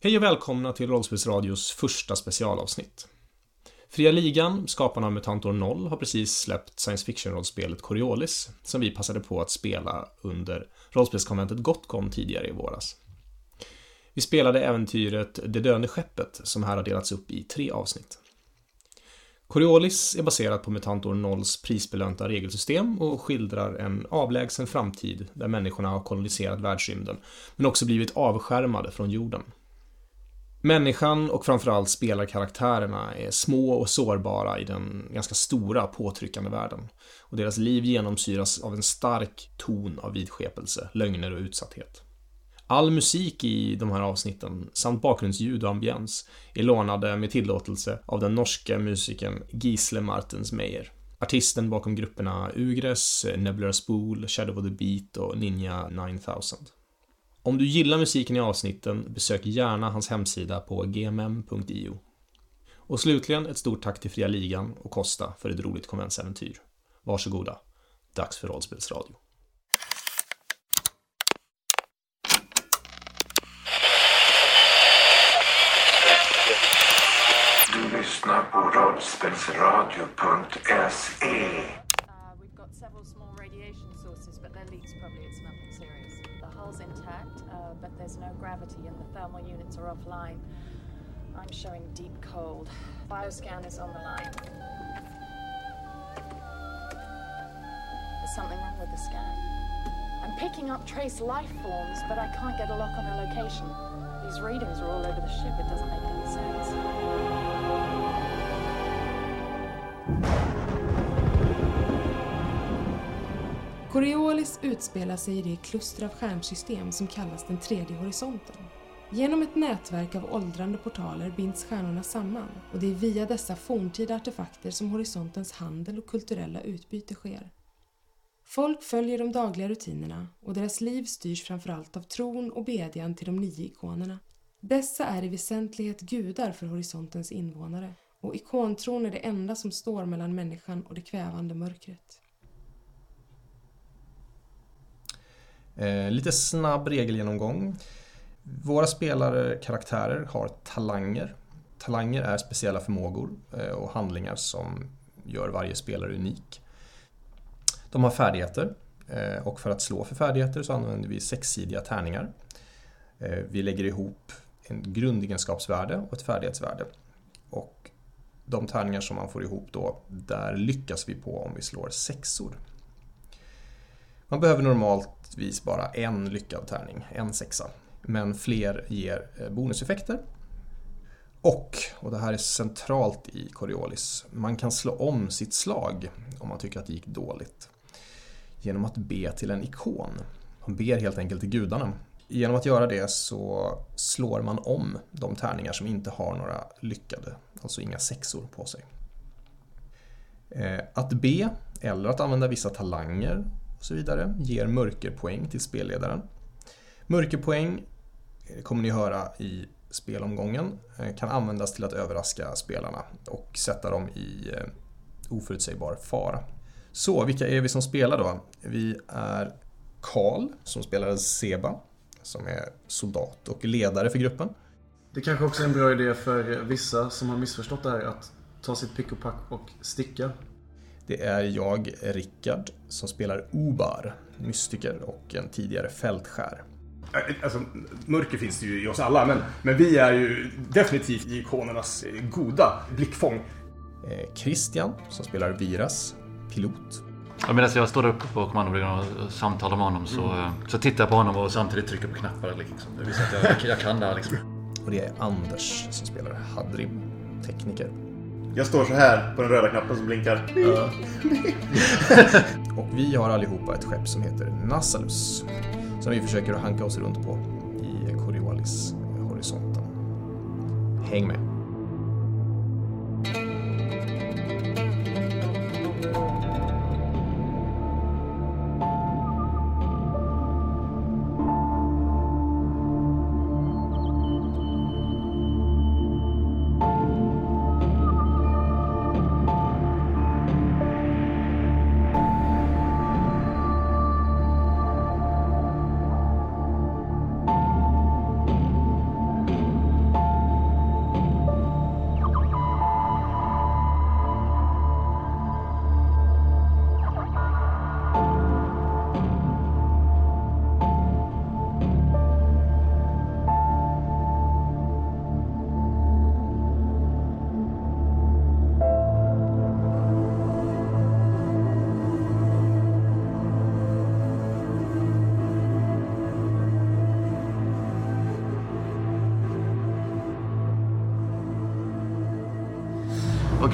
Hej och välkomna till Rollspelsradios första specialavsnitt. Fria Ligan, skaparna av Mutantor 0, har precis släppt science fiction-rollspelet Coriolis, som vi passade på att spela under rollspelskonventet Gotcon tidigare i våras. Vi spelade äventyret Det döende skeppet, som här har delats upp i tre avsnitt. Coriolis är baserat på Mutantor 0s prisbelönta regelsystem och skildrar en avlägsen framtid där människorna har koloniserat världsrymden, men också blivit avskärmade från jorden. Människan och framförallt spelarkaraktärerna är små och sårbara i den ganska stora påtryckande världen. Och deras liv genomsyras av en stark ton av vidskepelse, lögner och utsatthet. All musik i de här avsnitten, samt bakgrundsljud och ambiens, är lånade med tillåtelse av den norska musikern Gisle Martens Meyer. Artisten bakom grupperna Ugres, Nebula Spool, Shadow of the Beat och Ninja 9000. Om du gillar musiken i avsnitten, besök gärna hans hemsida på gmm.io. Och slutligen ett stort tack till Fria Ligan och Costa för ett roligt konventsäventyr. Varsågoda. Dags för rollspelsradio. Du lyssnar på rollspelsradio.se. but there's no gravity and the thermal units are offline. I'm showing deep cold. Bioscan is on the line. There's something wrong with the scan. I'm picking up trace life forms, but I can't get a lock on a location. These readings are all over the ship. It doesn't make any sense. Coriolis utspelar sig i det kluster av stjärnsystem som kallas den tredje horisonten. Genom ett nätverk av åldrande portaler binds stjärnorna samman och det är via dessa forntida artefakter som horisontens handel och kulturella utbyte sker. Folk följer de dagliga rutinerna och deras liv styrs framförallt av tron och bedjan till de nio ikonerna. Dessa är i väsentlighet gudar för horisontens invånare och ikontron är det enda som står mellan människan och det kvävande mörkret. Eh, lite snabb regelgenomgång. Våra spelare, karaktärer, har talanger. Talanger är speciella förmågor eh, och handlingar som gör varje spelare unik. De har färdigheter eh, och för att slå för färdigheter så använder vi sexsidiga tärningar. Eh, vi lägger ihop en grundegenskapsvärde och ett färdighetsvärde. Och de tärningar som man får ihop då, där lyckas vi på om vi slår sexor. Man behöver normalt vanligtvis bara en lyckad tärning, en sexa. Men fler ger eh, bonuseffekter. Och, och det här är centralt i Coriolis, man kan slå om sitt slag om man tycker att det gick dåligt. Genom att be till en ikon. Man ber helt enkelt till gudarna. Genom att göra det så slår man om de tärningar som inte har några lyckade, alltså inga sexor på sig. Eh, att be, eller att använda vissa talanger så vidare, ger mörkerpoäng till spelledaren. Mörkerpoäng eh, kommer ni höra i spelomgången, eh, kan användas till att överraska spelarna och sätta dem i eh, oförutsägbar fara. Så, vilka är vi som spelar då? Vi är Karl, som spelar Seba, som är soldat och ledare för gruppen. Det kanske också är en bra idé för vissa som har missförstått det här att ta sitt pick och pack och sticka. Det är jag, Rickard, som spelar Obar, mystiker och en tidigare fältskär. Alltså, mörker finns det ju i oss alla, men, men vi är ju definitivt ikonernas eh, goda blickfång. Eh, Christian, som spelar Viras, pilot. Ja, Medan jag står uppe på kommandobryggan och samtalar med honom så, eh, så tittar jag på honom och samtidigt trycker på knappar. Liksom. Det visar att jag, jag kan det här liksom. Och det är Anders, som spelar Hadrib, tekniker. Jag står så här på den röda knappen som blinkar. Och vi har allihopa ett skepp som heter Nassalus, som vi försöker att hanka oss runt på i Coriolis-horisonten. Häng med!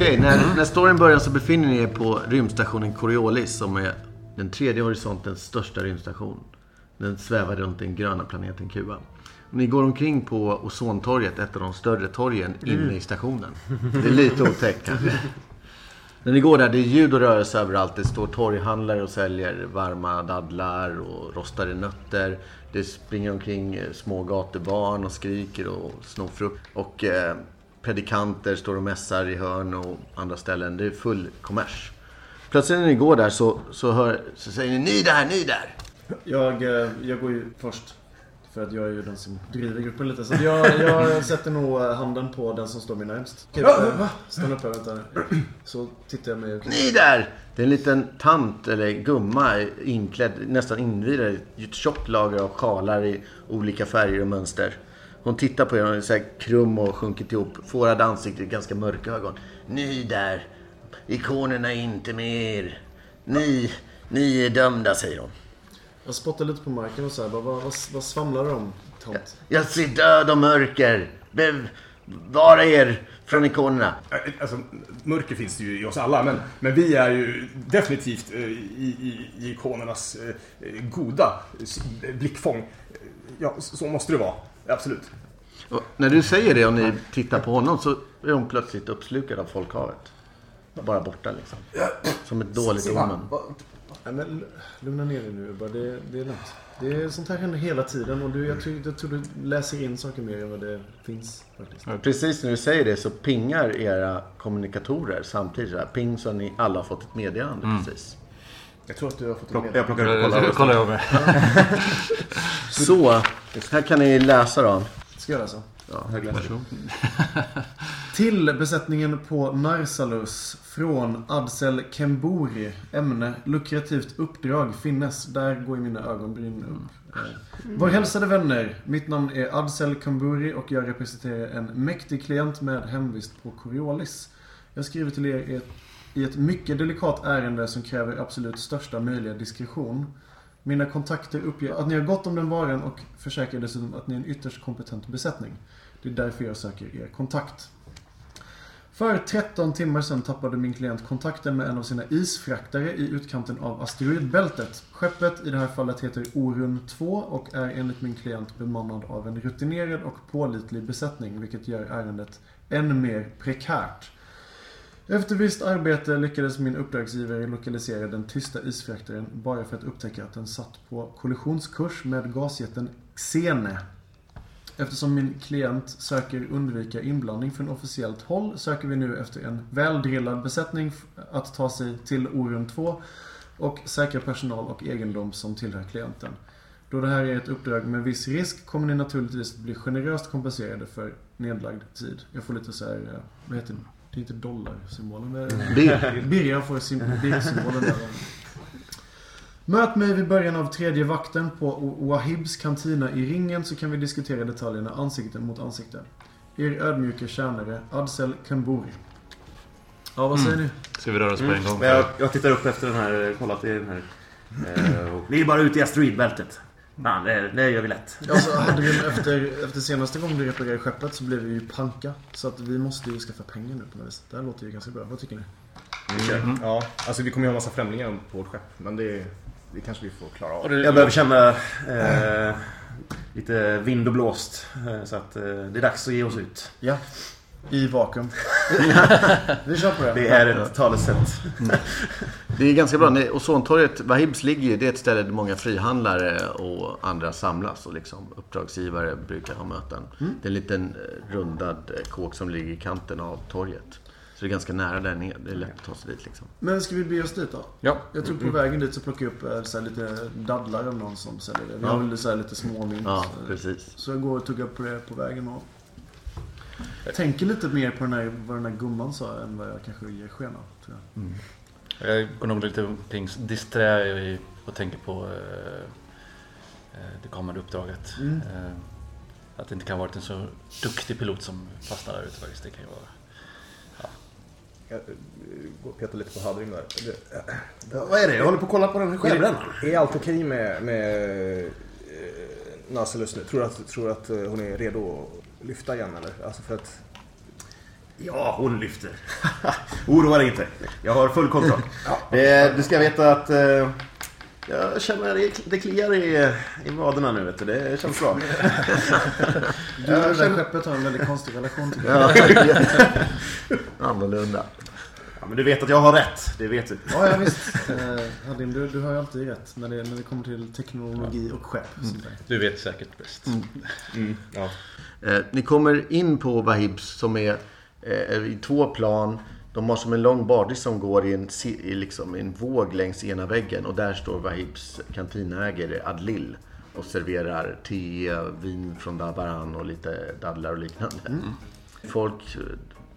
Okej, när, när storyn börjar så befinner ni er på rymdstationen Coriolis som är den tredje horisontens största rymdstation. Den svävar runt den gröna planeten Kuba. Ni går omkring på Ozontorget, ett av de större torgen inne i stationen. Det är lite otäckt kanske. När ni går där, det är ljud och rörelse överallt. Det står torghandlare och säljer varma dadlar och rostade nötter. Det springer omkring små gatubarn och skriker och snor frukt. Och eh, predikanter står och mässar i hörn och andra ställen. Det är full kommers. Plötsligt när ni går där så, så, hör, så säger ni Ni där, ni där! Jag, eh, jag går ju först. För att jag är ju den som driver gruppen lite. Så jag, jag sätter nog handen på den som står mig närmst. Okej, eh, stanna upp här, vänta. Så tittar jag mig omkring. Ni där! Det är en liten tant eller gumma inklädd, nästan invirad i ett tjockt lager av sjalar i olika färger och mönster. Hon tittar på er och är så här krum och sjunkit ihop. Fårad ansikte, ganska mörka ögon. Ni där! Ikonerna är inte med er. Ni, ni är dömda, säger hon. Jag spottar lite på marken och så här, bara, vad, vad, vad svamlar du om, tant? Jag ser död och mörker. Bevara er från ikonerna. Alltså, mörker finns det ju i oss alla, men, men vi är ju definitivt eh, i, i, i ikonernas eh, goda s- blickfång. Ja, så så måste det vara. Absolut. Och när du säger det och ni tittar på honom så är hon plötsligt uppslukad av folkhavet. Bara borta liksom. Som ett dåligt omen. Nej, men l- lugna ner dig nu bara. Det, det är lugnt. Det är sånt här händer hela tiden och du, jag, tror, jag tror du läser in saker mer än vad det finns faktiskt. Precis när du säger det så pingar era kommunikatorer samtidigt. Här, ping så ni alla har fått ett meddelande precis. Jag tror att du har fått Plock, med. jag plockar upp och kollar. kollar över. Så, här kan ni läsa då. Ska jag läsa? Ja, Varsågod. Till besättningen på Narsalus från Adsel Kemburi. Ämne lukrativt uppdrag finnes. Där går mina ögonbryn upp. Eh, Vår hälsade vänner. Mitt namn är Adsel Kemburi och jag representerar en mäktig klient med hemvist på Coriolis. Jag skriver till er i ett, i ett mycket delikat ärende som kräver absolut största möjliga diskretion. Mina kontakter uppger att ni har gott om den varan och försäkrar dessutom att ni är en ytterst kompetent besättning. Det är därför jag söker er kontakt. För 13 timmar sedan tappade min klient kontakten med en av sina isfraktare i utkanten av asteroidbältet. Skeppet i det här fallet heter Orun 2 och är enligt min klient bemannad av en rutinerad och pålitlig besättning vilket gör ärendet än mer prekärt. Efter visst arbete lyckades min uppdragsgivare lokalisera den tysta isfraktaren bara för att upptäcka att den satt på kollisionskurs med gasjätten Xene. Eftersom min klient söker undvika inblandning från officiellt håll söker vi nu efter en väldrillad besättning att ta sig till Orun 2 och säkra personal och egendom som tillhör klienten. Då det här är ett uppdrag med viss risk kommer ni naturligtvis bli generöst kompenserade för nedlagd tid. Jag får lite så här, eh, vad heter det? Det är inte dollarsymbolen. är- Bir. Birra får birrsymbolen där. Möt mig vid början av tredje vakten på Wahibs kantina i ringen så kan vi diskutera detaljerna ansikte mot ansikte. Er ödmjuka tjänare Adsel Kamburi. Ja, vad säger ni? Ska vi röra oss på en gång? Men jag, jag tittar upp efter den här, kollat i den här. Eh, och, vi är bara ute i asteroidbältet. Fan, det, det gör vi lätt. Alltså, Hadrin, efter, efter senaste gången du reparerade skeppet så blev vi ju panka. Så att vi måste ju skaffa pengar nu på något vis. Det här låter ju ganska bra. Vad tycker ni? Mm. Ja, alltså vi kommer ju ha en massa främlingar på vårt skepp. Men det, det kanske vi får klara av. Jag behöver känna eh, lite vind och blåst. Eh, så att eh, det är dags att ge oss ut. Ja. I vakuum. vi kör på det. Det är ett talesätt. Det är ganska bra. Ozontorget, Wahibs ligger ju, det är ett ställe där många frihandlare och andra samlas och liksom uppdragsgivare brukar ha möten. Det är en liten eh, rundad eh, kåk som ligger i kanten av torget. Så det är ganska nära där nere. Det är lätt att ta sig dit liksom. Men ska vi bege oss dit då? Ja. Jag tror på vägen dit så plockar jag upp eh, så här, lite dadlar av någon som säljer det. Vi har väl så lite småmynt. Ja, precis. Så jag går och tuggar på det på vägen och tänker lite mer på den här, vad den här gumman sa än vad jag kanske ger sken av. Tror jag. Jag går nog lite omkring disträ och tänker på eh, eh, det kommande uppdraget. Mm. Eh, att det inte kan ha varit en så duktig pilot som fastnar där ute faktiskt. Det kan ju vara... Jag eh, går och petar lite på Hadrin där. Det- Vad är det? Jag håller på att kolla på den här skärbrännaren. Är allt okej med, med eh, Naselus nu? Tror du att, tror att hon är redo att lyfta igen eller? Alltså för att Ja, hon lyfter. Oroa dig inte. Jag har full kontroll. Eh, du ska veta att eh, jag känner det, det kliar i, i vaderna nu. Vet du. Det känns bra. Du och det där skeppet har en väldigt konstig relation till. Ja. Annorlunda. Ja, men du vet att jag har rätt. Det vet du. Ja, ja visst. Eh, Hadim, du, du har ju alltid rätt när det, när det kommer till teknologi och skepp. där. Du vet säkert bäst. Mm, ja. Eh, ni kommer in på Wahibs som är eh, i två plan. De har som en lång bardis som går i en, i liksom en våg längs ena väggen. Och där står Wahibs kantinägare Adlil och serverar te, vin från Dabaran och lite dadlar och liknande. Folk eh,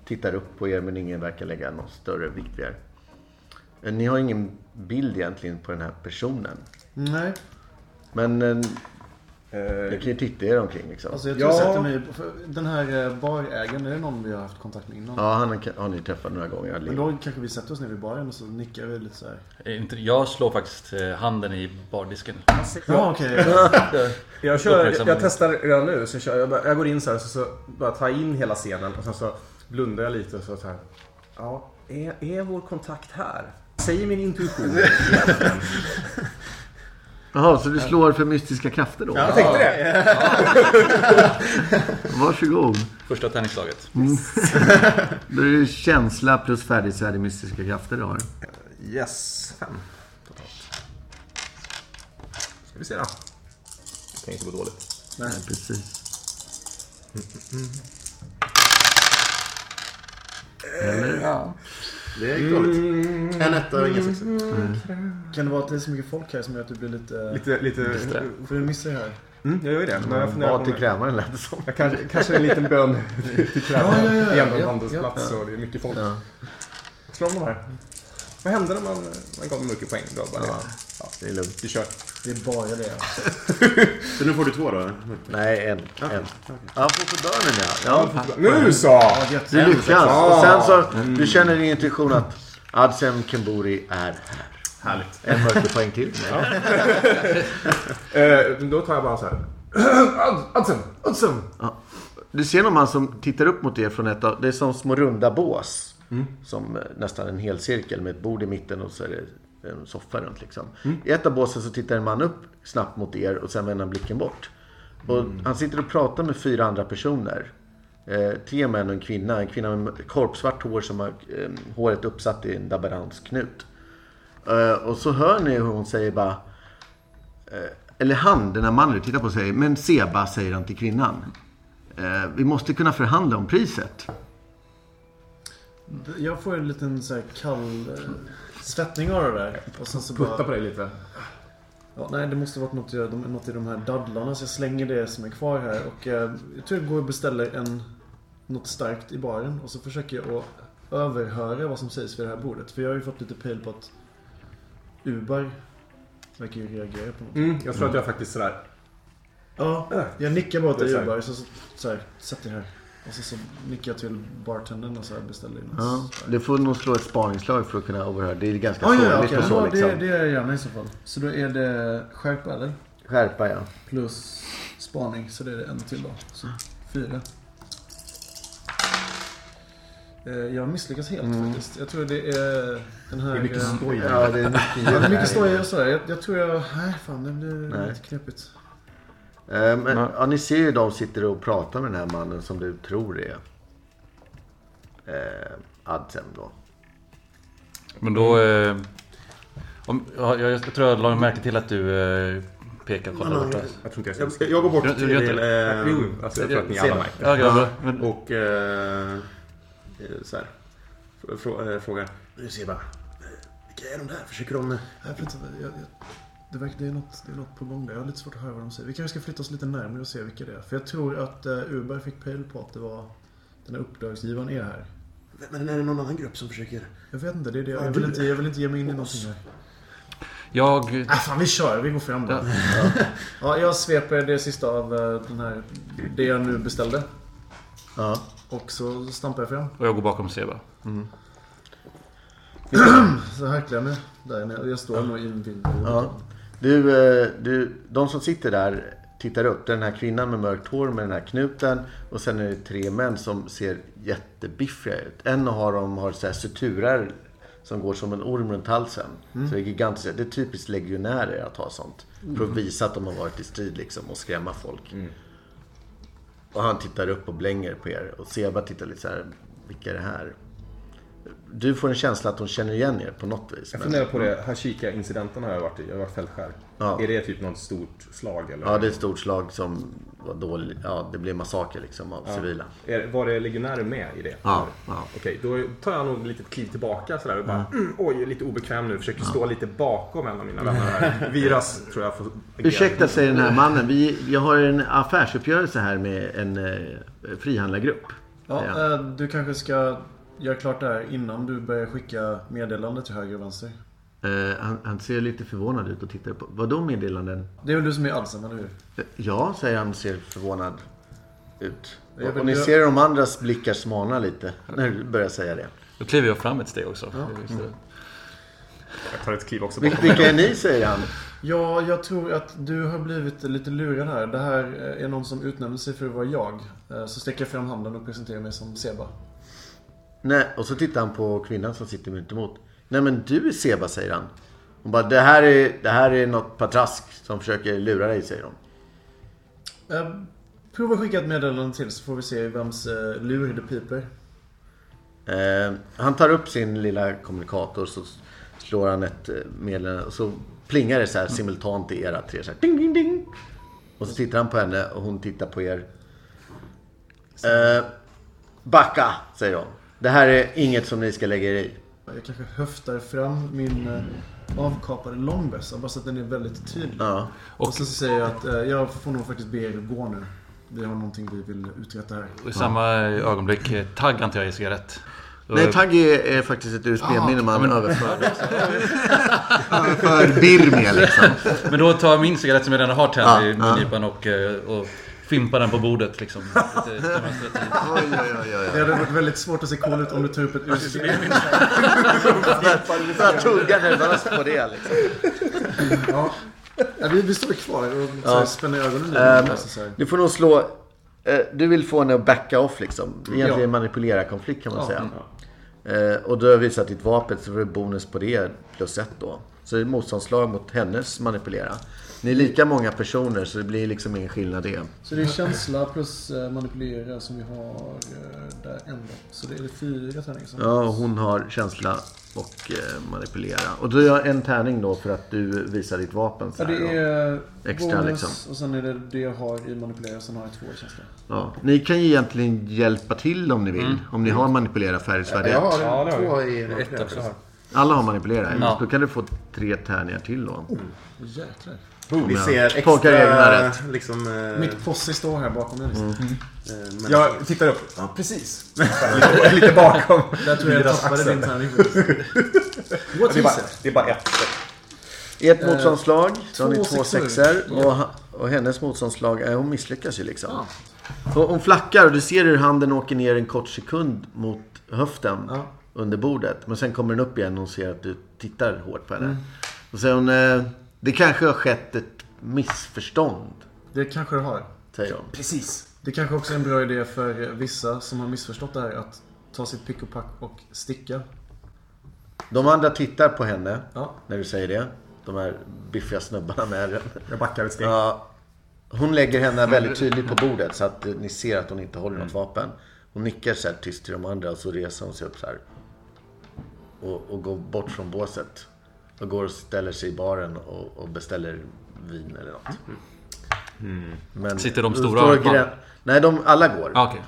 tittar upp på er men ingen verkar lägga någon större vikt vid er. Eh, Ni har ingen bild egentligen på den här personen. Nej, Men eh, Eh, ni kan ju titta er omkring liksom. alltså jag tror Ja. jag sätter mig... För den här eh, barägaren, är det någon vi har haft kontakt med innan? Ja, han har- ni träffat några gånger. Men då kanske vi sätter oss ner vid baren och så nickar vi lite så här. Inte- Jag slår faktiskt handen i bardisken. Ja, okej. Jag, kör, jag, Uppmärksam. jag testar redan nu. Så kör jag, bara, jag går in så här så, så bara tar jag in hela scenen och sen så blundar jag lite och så, så här. Ja, är, är vår kontakt här? Säger min intuition? Jaha, så du slår för mystiska krafter då? Jag tänkte det. Varsågod. Första tärningsslaget. Då är det känsla plus färdighetsvärde mystiska krafter du har. Yes, fem totalt. Ska vi se då. Det kan inte gå dåligt. Nej, precis. Eller? Det gick dåligt. En etta och ingen sexa. Kan det vara att det är så mycket folk här som gör att du blir lite... Lite, lite... Får du missa det här? Mm, jag gör ju det. Men jag funderar Bad till krämaren lät det som. jag kanske, kanske en liten bön till krämaren. Ja, ja, ja, Det är ändå en ja, handelsplats och det är mycket folk. Ja, Slå om de här. Vad hände när man, man gav dem mycket poäng? Då bara, Ja. ja. det är lugnt. Vi kör. Det är bara det. Så nu får du två då? Nej, en. en. Ja, på förbörnen ja. ja. Nu så! Ja, Du lyckas. Ja. Och sen så, du känner din intuition att Adsem Kemburi är här. Härligt. En mörkerpoäng till. Eh, då tar jag bara så här. Ad- Adsen! Adsen! Du ser någon man som tittar upp mot er från ett av, det är som små runda bås. Som eh, nästan en hel cirkel med ett bord i mitten och så är det en soffa runt liksom. I ett av båsen så tittar en man upp snabbt mot er och sen vänder han blicken bort. Och han sitter och pratar med fyra andra personer. Eh, tre män och en kvinna. En kvinna med korpsvart hår som har eh, håret uppsatt i en dabaransk knut. Eh, och så hör ni hur hon säger bara eh, Eller han, den här mannen du tittar på säger Men Seba, säger han till kvinnan. Eh, vi måste kunna förhandla om priset. Jag får en liten så här kall eh, svettning av det där. Och sen så Putta bara... på dig lite. Ja, nej, det måste varit något, något i de här dadlarna. Så jag slänger det som är kvar här. Och eh, jag tror jag går och beställer en, något starkt i baren. Och så försöker jag att överhöra vad som sägs vid det här bordet. För jag har ju fått lite pejl på att Ubar verkar ju reagera på något. Mm, jag tror att jag faktiskt sådär. Ja, jag nickar bara till. Ubar. Så, så, så här, sätt dig här. Och så, så nickar jag till bartendern och så här beställer in. Ja, du får nog slå ett spaningsslag för att kunna överhöra. Det är ganska Ja, ja, okej. och så Ja, liksom. det, det är jag gärna i så fall. Så då är det skärpa eller? Skärpa ja. Plus spaning, så det är det en till då. Så fyra. Eh, Jag misslyckas helt faktiskt. Jag tror det är den här... Det är mycket skoj. Ja, det är mycket Ja, det är mycket stoj och sådär. Jag, jag tror jag... Nej, fan det blir Nej. lite knepigt. Eh, Men ja, ni ser ju de sitter och pratar med den här mannen som du tror är eh, Adsem då. Men då... Eh, om, ja, jag, jag tror jag la märke till att du eh, pekar på där borta. Jag tror inte jag ska... Jag, jag går bort du till... Eh, Jo, alltså jag tror att ni alla märker. Ja. Men, Och eh, så här, frå, eh, frågar. Du ser bara. Vilka är de där? Försöker de... Vänta, jag, jag, det, verkar, det, är något, det är något på gång där. Jag har lite svårt att höra vad de säger. Vi kanske ska flytta oss lite närmare och se vilka det är. För jag tror att uh, Uber fick pejl på att det var den här uppdragsgivaren är här. Men är det någon annan grupp som försöker... Jag vet inte, det är det. Ja, Jag vill inte, jag vill inte ge mig in i någonting här. jag... Äh, fan, vi kör. Vi går fram då. Ja, jag sveper det sista av eh, den här... Det jag nu beställde. Ja. Och så stampar jag fram. Och jag går bakom Seba. Så harklar jag mig där. när Jag står nog i en bild. Ja. Du, eh, du, de som sitter där tittar upp. Det är den här kvinnan med mörkt hår med den här knuten. Och sen är det tre män som ser jättebiffiga ut. En av dem har så här suturer som går som en orm runt halsen. Mm. Så det är gigantiskt. Det är typiskt legionärer att ha sånt. För att visa att de har varit i strid liksom och skrämma folk. Mm. Och han tittar upp och blänger på er. Och Seba tittar lite så här. Vilka är det här? Du får en känsla att hon känner igen er på något vis. Jag funderar på det, Hashika-incidenten har jag varit i. Jag har varit fältskär. Ja. Är det typ något stort slag eller? Ja, det är ett stort slag som var dåligt. Ja, det blev massaker liksom av Ja. civila. Är, var det legionärer med i det? Ja, ja. Okej, då tar jag nog lite kliv tillbaka sådär och bara mm, oj, lite obekväm nu. Försöker stå lite bakom en av mina vänner här. Viras tror jag får agera. Ursäkta, säger den här mannen. Vi, jag har en affärsuppgörelse här med en eh, frihandlargrupp. Ja, eh, du kanske ska göra klart det här innan du börjar skicka meddelande till höger och vänster. Eh, han, han ser lite förvånad ut och tittar på. Vadå meddelanden? Det är väl du som är Adsen, eller hur? Eh, Ja, säger han ser förvånad ut. Jag Och, vill och ni gö- ser de andras blickar smalna lite när du börjar säga det. Då kliver jag fram ett steg också. Just det. Jag tar ett kliv också Vil-. Vilka är ni, säger han. Ja, jag tror att du har blivit lite lurad här. Det här eh, är någon som utnämner sig för att vara jag. Eh, Så sträcker jag fram handen och presenterar mig som Seba. Nej, och så tittar han på kvinnan som sitter mitt emot. Nej men du är Seba, säger han. Hon bara, det här är, det här är något patrask som försöker lura dig, säger hon. Eh, Prova att skicka ett meddelande till så får vi se vems eh, lur det piper. Eh, han tar upp sin lilla kommunikator så slår han ett eh, meddelande och så plingar det så här simultant i era tre. Så här, ding, ding, ding. Och så tittar han på henne och hon tittar på er. Eh, backa, säger hon. Det här är inget som ni ska lägga er i. Jag kanske höftar fram min eh, avkapade långbössa bara så att den är väldigt tydlig. Ja. Och, så säger jag att eh, jag får nog faktiskt be er gå nu. Vi har någonting vi vill uträtta här. Och i samma ögonblick, eh, tagg antar jag i cigarett. Och- Nej, tagg är, är faktiskt ett USB-minne man överför. överför birr med liksom. Men då tar jag min cigarett som jag redan har tänd Ja, i ja. mungipan och, eh, och fimpar den på bordet liksom. Lite. Oj, oj, oj, oj. Det hade varit väldigt svårt att se cool ut om du tar upp ett USB. Jag tuggar nervöst på det liksom. Ja. Ja, vi, vi står kvar och Ja. spänner ögonen Ehm, um. Du får nog slå... eh, Du vill få henne att backa off liksom. Egentligen Ja. manipulera konflikt kan man Ja. säga. Eh, Och du har visat ditt vapen så får du bonus på det plus ett då. Så det är motståndslag mot hennes manipulera. Ni är lika många personer så det blir liksom ingen skillnad det. Så det är känsla plus eh, manipulera som vi har eh, där ändå. Så det är fyra tärningar som Ja, hon har känsla och eh, manipulera. Och du har en tärning då för att du visar ditt vapen. Så Ja, det är Extra, bonus liksom. och sen är det det jag har i manipulera. Sen har jag två i känsla. Ja. Ni kan ju egentligen hjälpa till om ni vill. Om ni har manipulera färdighetsvärde Jag ett. har Ja, det har två i Ett också har. Alla har manipulera. Ja. Då kan du få tre tärningar till då. Jäklar. Vi Ja. ser Tolkar reglerna extra rätt. liksom... eh, Mitt posse står här bakom mig. Liksom. Mm. eh, men- Jag tittar upp. Ja, precis. lite, lite bakom. Där tror jag jag tappade axel. din tärning. What Det är, bara, is it? det är bara ett. Ett motståndslag, så har ni två sexor. Och, och hennes motståndslag, eh, hon misslyckas ju liksom. Så hon flackar och du ser hur handen åker ner en kort sekund mot höften Ja. under bordet. Men sen kommer den upp igen och hon ser att du tittar hårt på henne. Och säger hon, eh, det kanske har skett ett missförstånd, Det kanske det har. säger hon. Precis. Det kanske också är en bra idé för vissa som har missförstått det här att ta sitt pick och pack och sticka. De andra tittar på henne Ja. när du säger det. De här biffiga snubbarna med ärren. Jag backar ett steg. Ja, hon lägger henne väldigt tydligt på bordet så att ni ser att hon inte håller något vapen. Hon nickar så här tyst till de andra och så reser hon sig upp så här. Och, och går bort från båset. Och går och ställer sig i baren och, och beställer vin eller något. Men, Sitter de stora grä- Nej, de, alla går. Ja, okej.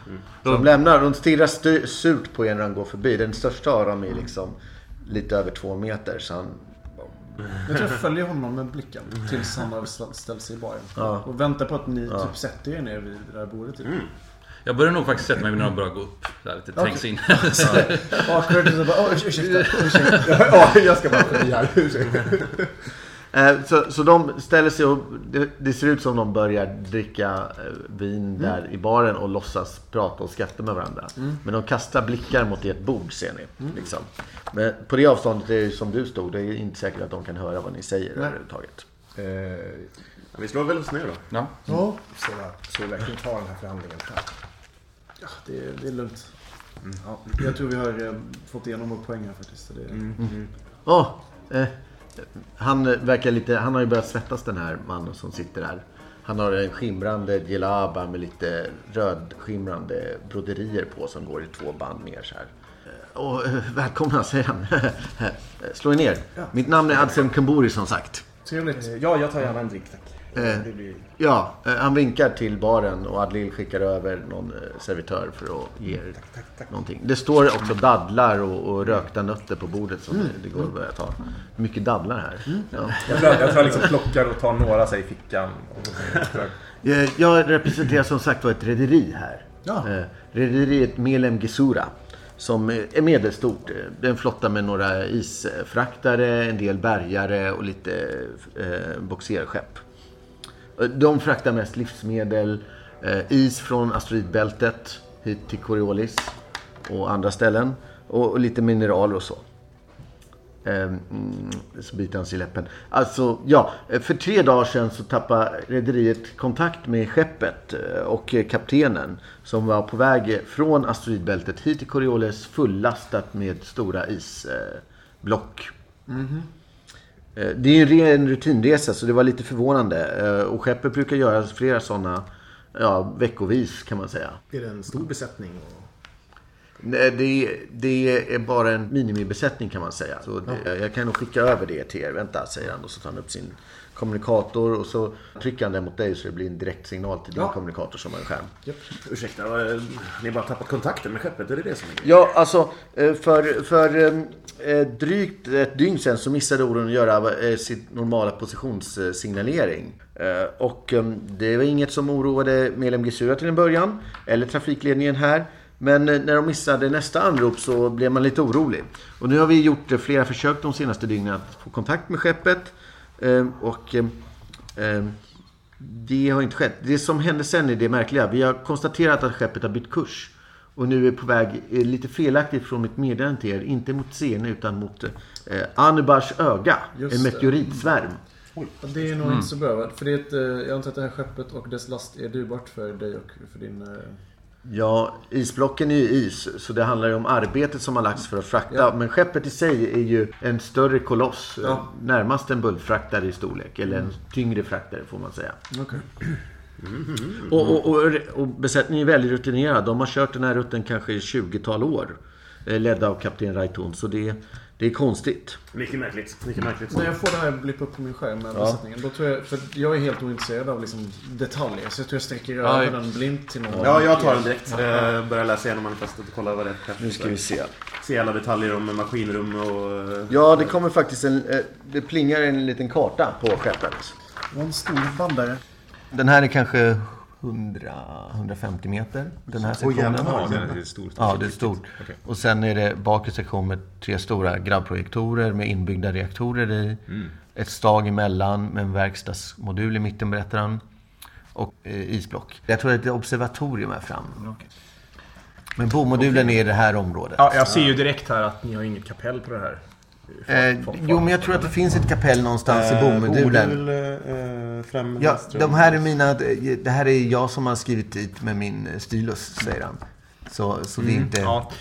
Så de lämnar, de stirrar stu, surt på er när de går förbi. Den största av dem är liksom lite över två meter. Så han, Jag tror jag följer honom med blicken tills han har st- ställt sig i baren. Ja. Och väntar på att ni typ sätter er ner vid det där bordet. Typ. Jag börjar nog faktiskt sätta mig när de börjar gå upp. Så här, lite trängs in. Awkward. Så bara, ursäkta, ursäkta. Ja, jag ska bara förbi här. Ursäkta. Eh, Så, så de ställer sig och det, det ser ut som de börjar dricka eh, vin där i baren och låtsas prata och skratta med varandra. Men de kastar blickar mot ert bord ser ni. Liksom. Men på det avståndet är det som du stod. Det är inte säkert att de kan höra vad ni säger överhuvudtaget. Eh, Vi slår väl oss ner då. Ja. Så, så vi verkligen tar den här förhandlingen här. Ja det, är, det är lugnt. Ja, jag tror vi har eh, fått igenom vår poäng här faktiskt. så Det, Åh, eh, han verkar lite, han har ju börjat svettas den här mannen som sitter här. Han har en skimrande djellaba med lite rödskimrande broderier på som går i två band ner så här. Eh, Och, eh, välkomna, säger han. Slå er ner. Mitt namn är Adsen Kamburi som sagt. Trevligt. Ja, jag tar gärna en drink tack. Eh. Blir... Ja, eh, han vinkar till baren och Adlil skickar över någon eh, servitör för att ge er någonting. Det står också dadlar och, och rökta nötter på bordet som det går att börja ta. Mycket dadlar här. Ja. Jag tror jag, jag, jag liksom plockar och tar några sig i fickan. Och, Eh, Jag representerar som sagt var ett rederi här. Ja. Eh, Rederiet Melem Gesura. Som är medelstort. Eh, Det är en flotta med några isfraktare, en del bärgare och lite eh, boxerskepp. De fraktar mest livsmedel, eh, is från asteroidbältet hit till Coriolis och andra ställen. Och, och lite mineraler och så. Ehm, mm, så biter han sig i läppen. Alltså, ja. För tre dagar sedan så tappade rederiet kontakt med skeppet eh, och eh, kaptenen som var på väg från asteroidbältet hit till Coriolis fullastat med stora isblock. Eh, det är ju en rutinresa så det var lite förvånande. Eh, Och skeppet brukar göra flera sådana ja, veckovis kan man säga. är det en stor besättning? Nej, det, det är bara en minimibesättning kan man säga. Så det, Jag kan nog skicka över det till er. Vänta, säger han. Och så tar han upp sin kommunikator och så trycker han den mot dig så det blir en direktsignal till din Ja. kommunikator som har en skärm. Ursäkta, eh, ni har bara tappat kontakten med skeppet? Är det det som är grejen? Ja, alltså eh, för, för eh, drygt ett dygn sedan så missade Oron att göra sin normala positionssignalering. Och eh, det var inget som oroade Melem Gesura till en början, eller trafikledningen här. Men när de missade nästa anrop så blev man lite orolig. Och nu har vi gjort flera försök de senaste dygnen att få kontakt med skeppet. Eh, Och eh, eh, det har inte skett. Det som hände sen är det märkliga. Vi har konstaterat att skeppet har bytt kurs. Och nu är på väg eh, lite felaktigt från mitt meddelande till er. Inte mot Sene utan mot eh, Anubars öga. Just en det. meteoritsvärm. Ja, Det är nog inte så bra. För det är ett, eh, jag antar att det här skeppet och dess last är dyrbart för dig och för din... eh, Ja, isblocken är ju is. Så det handlar ju om arbetet som har lagts för att frakta. Ja. Men skeppet i sig är ju en större koloss. Ja. Närmast en bulkfraktare i storlek. Eller en tyngre fraktare får man säga. Okej. Och, och, och, och besättningen är väldigt rutinerad. De har kört den här rutten kanske i 20-tal år. eh, Ledda av kapten Raitun. Så det, det är konstigt. Mycket märkligt. Mycket märkligt. När jag får det här blippa upp på min skärm med Ja. besättningen. Då tror jag, för jag är helt ointresserad av liksom detaljer. Så jag tror jag sträcker Ja, över den blint till någon. Ja, jag tar den direkt. Eh, Börjar läsa igenom manifestet och kolla vad det är. Nu ska vi se. Se alla detaljer om maskinrum och... eh, Ja, det kommer faktiskt en... eh, Det plingar en liten karta på skeppet. Det var en stor bandare. Den här är kanske 100-150 meter. Den här sektionen. jävlar. det är stort. Ja, det är stort. Och sen är det bakre sektion med tre stora grabbprojektorer med inbyggda reaktorer i. Ett stag emellan med en verkstadsmodul i mitten berättar han. Och eh, isblock. Jag tror att det är ett observatorium här fram. Men bomodulen är i det här området. Ja, jag ser ju direkt här att ni har inget kapell på det här. Eh, jo, men jag tror att det finns ett kapell någonstans i bomodulen. Bodul, eh, fram Ja, de här är mina... Det här är jag som har skrivit dit med min stylus, säger han. Så, så det är inte... Ja,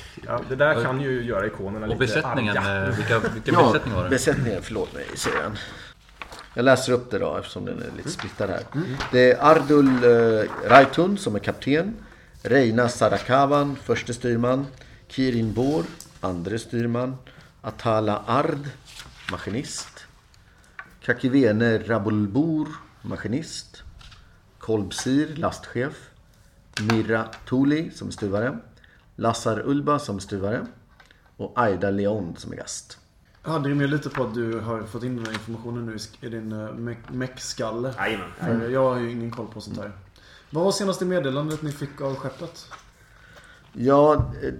det där kan ju göra ikonerna Och lite besättningen, arga. eh, vilka, vilken Ja, besättning var det? besättningen, förlåt mig, säger han. Jag läser upp det då eftersom den är lite splittad här. Det är Ardul eh, Raitun som är kapten. Reina Sarakavan, förste styrman. Kirin Bor, andre styrman. Atala Ard, maskinist. Kakivene Rabulbur, maskinist. Kolbsir, lastchef. Mirra Tuli som är stuvare. Lassar Ulba som stuvare. Och Aida Leon som är gast. Hade du med lite på att du har fått in den här informationen nu i din uh, meckskalle? Jajamän. Jag har ju ingen koll på sånt här. Vad var senaste meddelandet ni fick av skeppet? Ja, eh,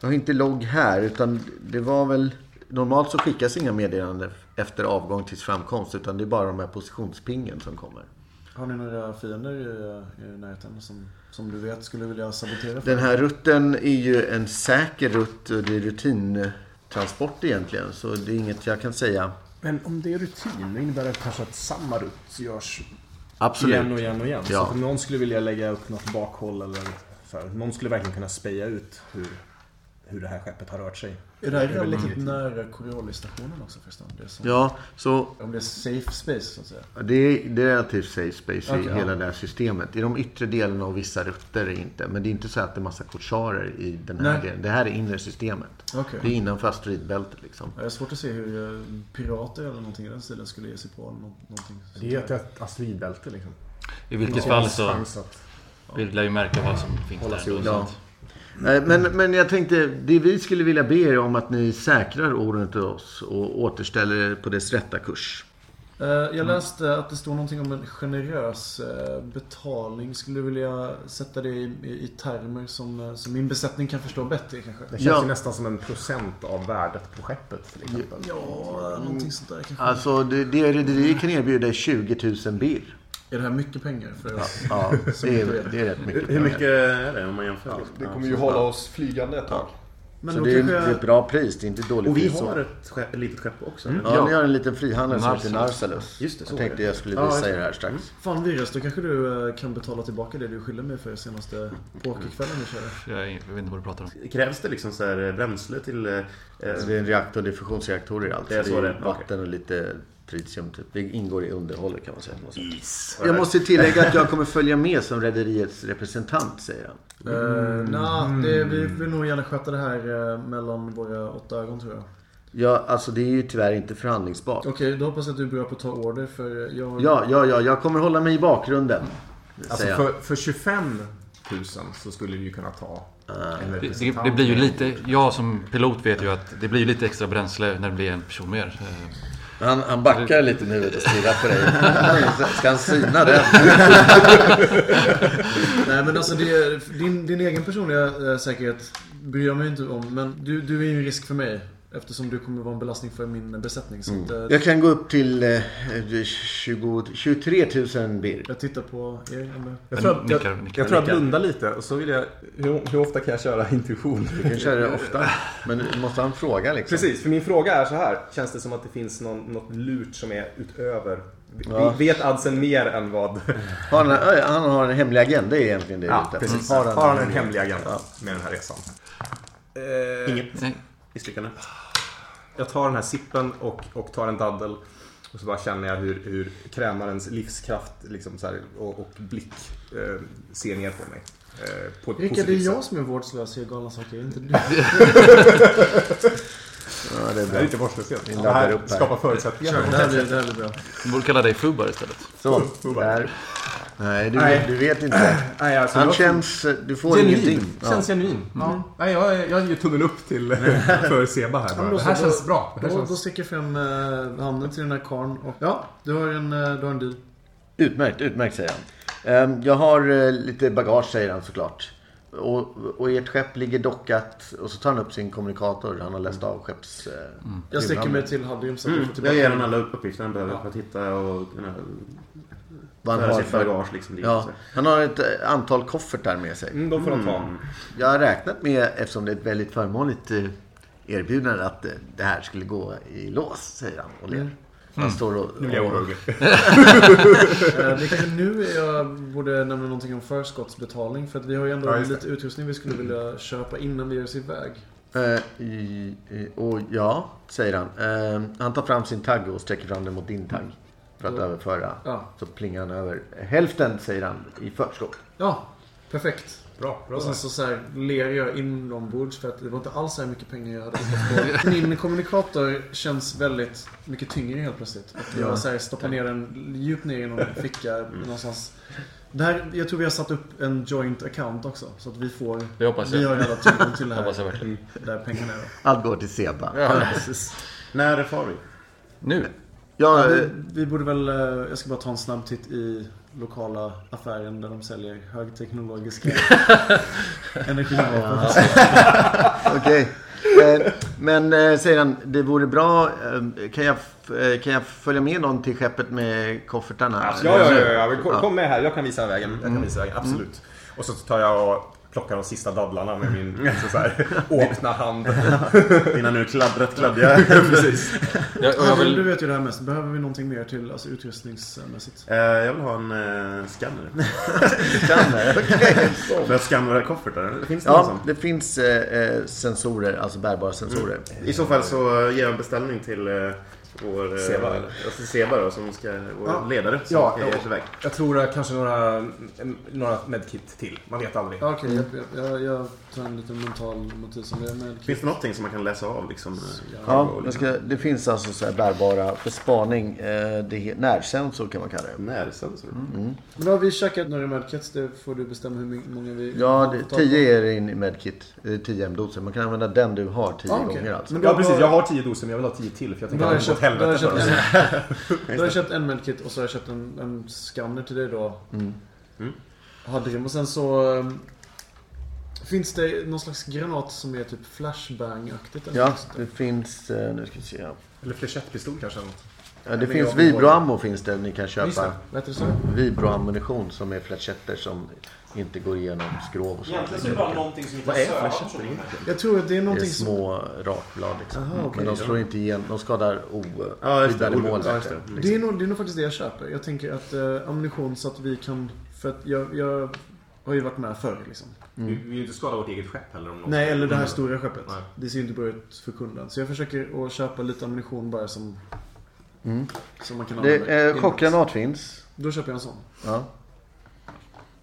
jag har inte logg här utan det var väl... Normalt så skickas inga meddelanden efter avgång tills framkomst utan det är bara de här positionspingen som kommer. Har ni några fiender i, i närheten som, som du vet skulle vilja sabotera? för Den här rutten är ju en säker rutt och det är rutintransport egentligen så det är inget jag kan säga. Men om det är rutin, innebär det kanske att samma rutt görs Absolut. Igen och igen och igen. Ja. Så om någon skulle vilja lägga upp något bakhåll eller här, någon skulle verkligen kunna speja ut hur, hur det här skeppet har rört sig. Är det här relativt nära Coriolis-stationen också förresten? Det är som, Ja, så Om det är safe space så att säga. det är, det är relativt safe space i Okej, hela ja. det här systemet. I de yttre delarna och vissa rutter är inte. Men det är inte så att det är massa korsarer i den här Nej. delen. Det här är inre systemet. Okej. Det är innanför asteroidbältet liksom. Jag har svårt att se hur eh, pirater eller någonting i den stilen skulle ge sig på nå- någonting. Det är ett asteroidbälte liksom. I vilket Ja, fall så vi lär ju märka vad som finns Hålla där. sig då, undan. Nej, Men, men jag tänkte, det vi skulle vilja be er om att ni säkrar orden till oss och återställer er på dess rätta kurs. Eh, Jag läste att det står någonting om en generös eh, betalning. Skulle du vilja sätta det i, i, i termer som, eh, som min besättning kan förstå bättre kanske? Det känns Ja. ju nästan som en procent av värdet på skeppet till exempel. Ja, någonting sånt där kanske. Alltså, det, det rederiet kan erbjuda er 20 000 birr. Är det här mycket pengar för oss? Ja, det är, det är rätt mycket Hur pengar. mycket är det om man jämför? Ja, liksom? Det Ja, kommer ju hålla oss flygande ett tag. Men Så då det är, är ett bra pris, det är inte ett dåligt Och vi pris. har ett, skepp, ett litet skepp också. Ja, Ja. ni har en liten frihandel som heter Narsalus. Just det, så jag tänkte jag skulle Ja, visa just er det. här strax. Fan Virus, då kanske du eh, kan betala tillbaka det du skyller mig för senaste pokerkvällen vi körde. Jag, jag vet inte vad du pratar om. Krävs det liksom så här bränsle till... eh, eh, Alltså, det är en reaktor, det är fusionsreaktorer i allt. Det är så det är, vatten och lite tritium typ. Det ingår i underhållet kan man säga. sätt. Jag måste tillägga att jag kommer följa med som rederiets representant, säger han. Uh, nah, det, vi vill nog gärna sköta det här eh, mellan våra åtta ögon tror jag. Ja, alltså det är ju tyvärr inte förhandlingsbart. Okej, då hoppas jag att du är bra på att ta order för jag... Ja, ja, ja, jag kommer hålla mig i bakgrunden. Alltså för, för 25 000 så skulle vi ju kunna ta en Det, det, blir ju lite, jag som pilot vet ju att det blir ju lite extra bränsle när det blir en person mer. Han, han backar lite nu och stirrar på dig. Ska han syna den? Nej men alltså det, din, din egen personliga eh, säkerhet bryr jag mig inte om. Men du, du är ju en risk för mig. Eftersom du kommer vara en belastning för min besättning. Så att, eh, Jag kan gå upp till eh, 20, 23 000 birr. jag tittar på er. Jag tror, att, jag, Nickar, nickar, jag tror att nickar. blunda lite och så vill jag... Hur, hur ofta kan jag köra intuition? Du kan köra det ofta. Men du måste ha en fråga liksom. Precis, för min fråga är så här. Känns det som att det finns någon, något lurt som är utöver? Vi- Ja. Vet Adsen mer än vad... Har han, han har en hemlig agenda är egentligen det. Ja, du är ute efter. precis. Har han, en hemlig- agenda med den här resan? Eh, Inget misslyckande. Jag tar den här sippen och, och tar en daddel. Och så bara känner jag hur, hur krämarens livskraft liksom så här, och, och blick eh, ser ner på mig. Eh, på ett Rickard, det är jag som är vårdslös och gör galna saker. Inte du. Ja, det är Det bra. är inte vårdslöshet. Vi Det här upp här. skapar förutsättningar. Det här blir, det här blir bra. Du borde kalla dig Fubar istället. Så, Fubar. där. Nej, du, Nej. du vet inte. Nej, alltså, Han jag- känns... Du får Genuin. ingenting. Känns genuin. Ja. Nej, jag, jag ger tummen upp till för Seba här bara. då Det här så, känns då- bra. Det här Då, känns... då sticker jag fram eh, handen till den här karln och ja, du har en, eh, du har en deal. Utmärkt, utmärkt säger han. Ehm, Jag har eh, lite bagage säger han såklart. Och, och ert skepp ligger dockat och så tar han upp sin kommunikator. Han har läst av skepps... eh, Jag sticker mig till Hadrim så att jag Mm, får tillbaka jag ger honom alla uppgifter han behöver för att hitta och kunna Vad han har sitt för... bagage liksom. Ja, han har ett eh, antal koffertar med sig. Mm, de får de ta. Jag har räknat med, eftersom det är ett väldigt förmånligt eh, erbjudande, att eh, det här skulle gå i lås, säger han och ler. Han står och... Nu blir jag orolig. Det kanske nu jag borde nämna någonting om förskottsbetalning. För att vi har ju ändå Ja, lite utrustning vi skulle vilja köpa innan vi ger oss iväg. Eh, i- i- och ja, säger han. Eh, han tar fram sin tagg och sträcker fram den mot din tagg. För att Ja. överföra. Ja, Så plingar han över hälften, säger han, i förskott. ja perfekt. Bra, bra. Och sen så, så här, ler jag inombords för att det var inte alls så här mycket pengar jag hade på. Min kommunikator känns väldigt mycket tyngre helt plötsligt. Att jag så här, stoppar ner den djupt ner i någon ficka någonstans. Det här, jag tror vi har satt upp en joint account också. Så att vi får... Det hoppas Vi jag. har hela tillgång till det Hoppas jag här. verkligen. Där pengarna är då. Allt går till Seba. När far vi? Nu? Ja, Ja, eh, vi, vi borde väl... eh, Jag ska bara ta en snabb titt i lokala affären där de säljer högteknologiska energivapen. Okej. Eh, Men säger han, det vore bra, kan jag, kan jag följa med någon till skeppet med koffertarna? Ja, ja, ja, ja, kom, med här. Jag kan visa vägen. Jag kan visa vägen. Absolut. Och så tar jag och plockar de sista dadlarna med min liksom så här, åkna hand. Dina nu kladdrat kladdiga. Precis. Jag, och jag Ja, du vill, vet ju det här mest. Behöver vi någonting mer till alltså, utrustningsmässigt? Eh, jag vill ha en eh, scanner. Scanner, okej. För att scanna våra koffertar. Finns det någon Ja, sån? det finns eh, eh, sensorer, alltså bärbara sensorer. I så fall så ger jag en beställning till eh, vår eh, Seba, alltså Seba då, som ska, vår Ja. ledare som Ja, ska ja. ge sig iväg. Jag tror att kanske några, några medkit till. Man vet aldrig. Ja, Okej, jag, jag, jag tar en liten mental notis om det. Med Finns det någonting som man kan läsa av liksom? eh, Ja, jag liksom- ska, det finns alltså så här bärbara för spaning. Eh, det närsensor kan man kalla det. Närsensor. Mm. Men då har vi käkat några medkits. Det får du bestämma hur många vi Ja, det, tag på. 10 är in i medkit. Är 10 M-doser. Man kan använda den du har 10 Ah, okej. gånger alltså. Men Ja precis, har- jag har 10 doser men jag vill ha 10 till för jag tänker att jag det har jag helvete köpt, för oss. en, då har jag köpt en medkit och så har jag köpt en, en scanner till dig då. Mm. Mm. Hade Och sen så... Finns det någon slags granat som är typ flashbang-aktigt? eller Ja, det finns... eh, Nu ska vi se. Eller fléchettpistol kanske. något. Ja, det finns vibroammo finns det ni kan det. köpa. Det så? Vibroammunition som är flächetter som inte går igenom skrov och sånt. någonting som Vad är flashetter egentligen? Jag tror att det är Det är någonting som... små rakblad liksom. Aha, okej, Men de ja. slår inte igenom. De skadar Ja, det. oskyddade. Ja, det. liksom. Det är, nog, det är nog faktiskt det jag köper. Jag tänker att eh, ammunition så att vi kan... För att jag, jag har ju varit med förr liksom. Vi vill ju inte skada vårt eget skepp heller om något. Nej, eller det här stora skeppet. Nej. Det ser ju inte bra ut för kunden. Så jag försöker att köpa lite ammunition bara som... Mm. Som man kan Det, använda. eh, chockgranat finns. Då köper jag en sån. Ja.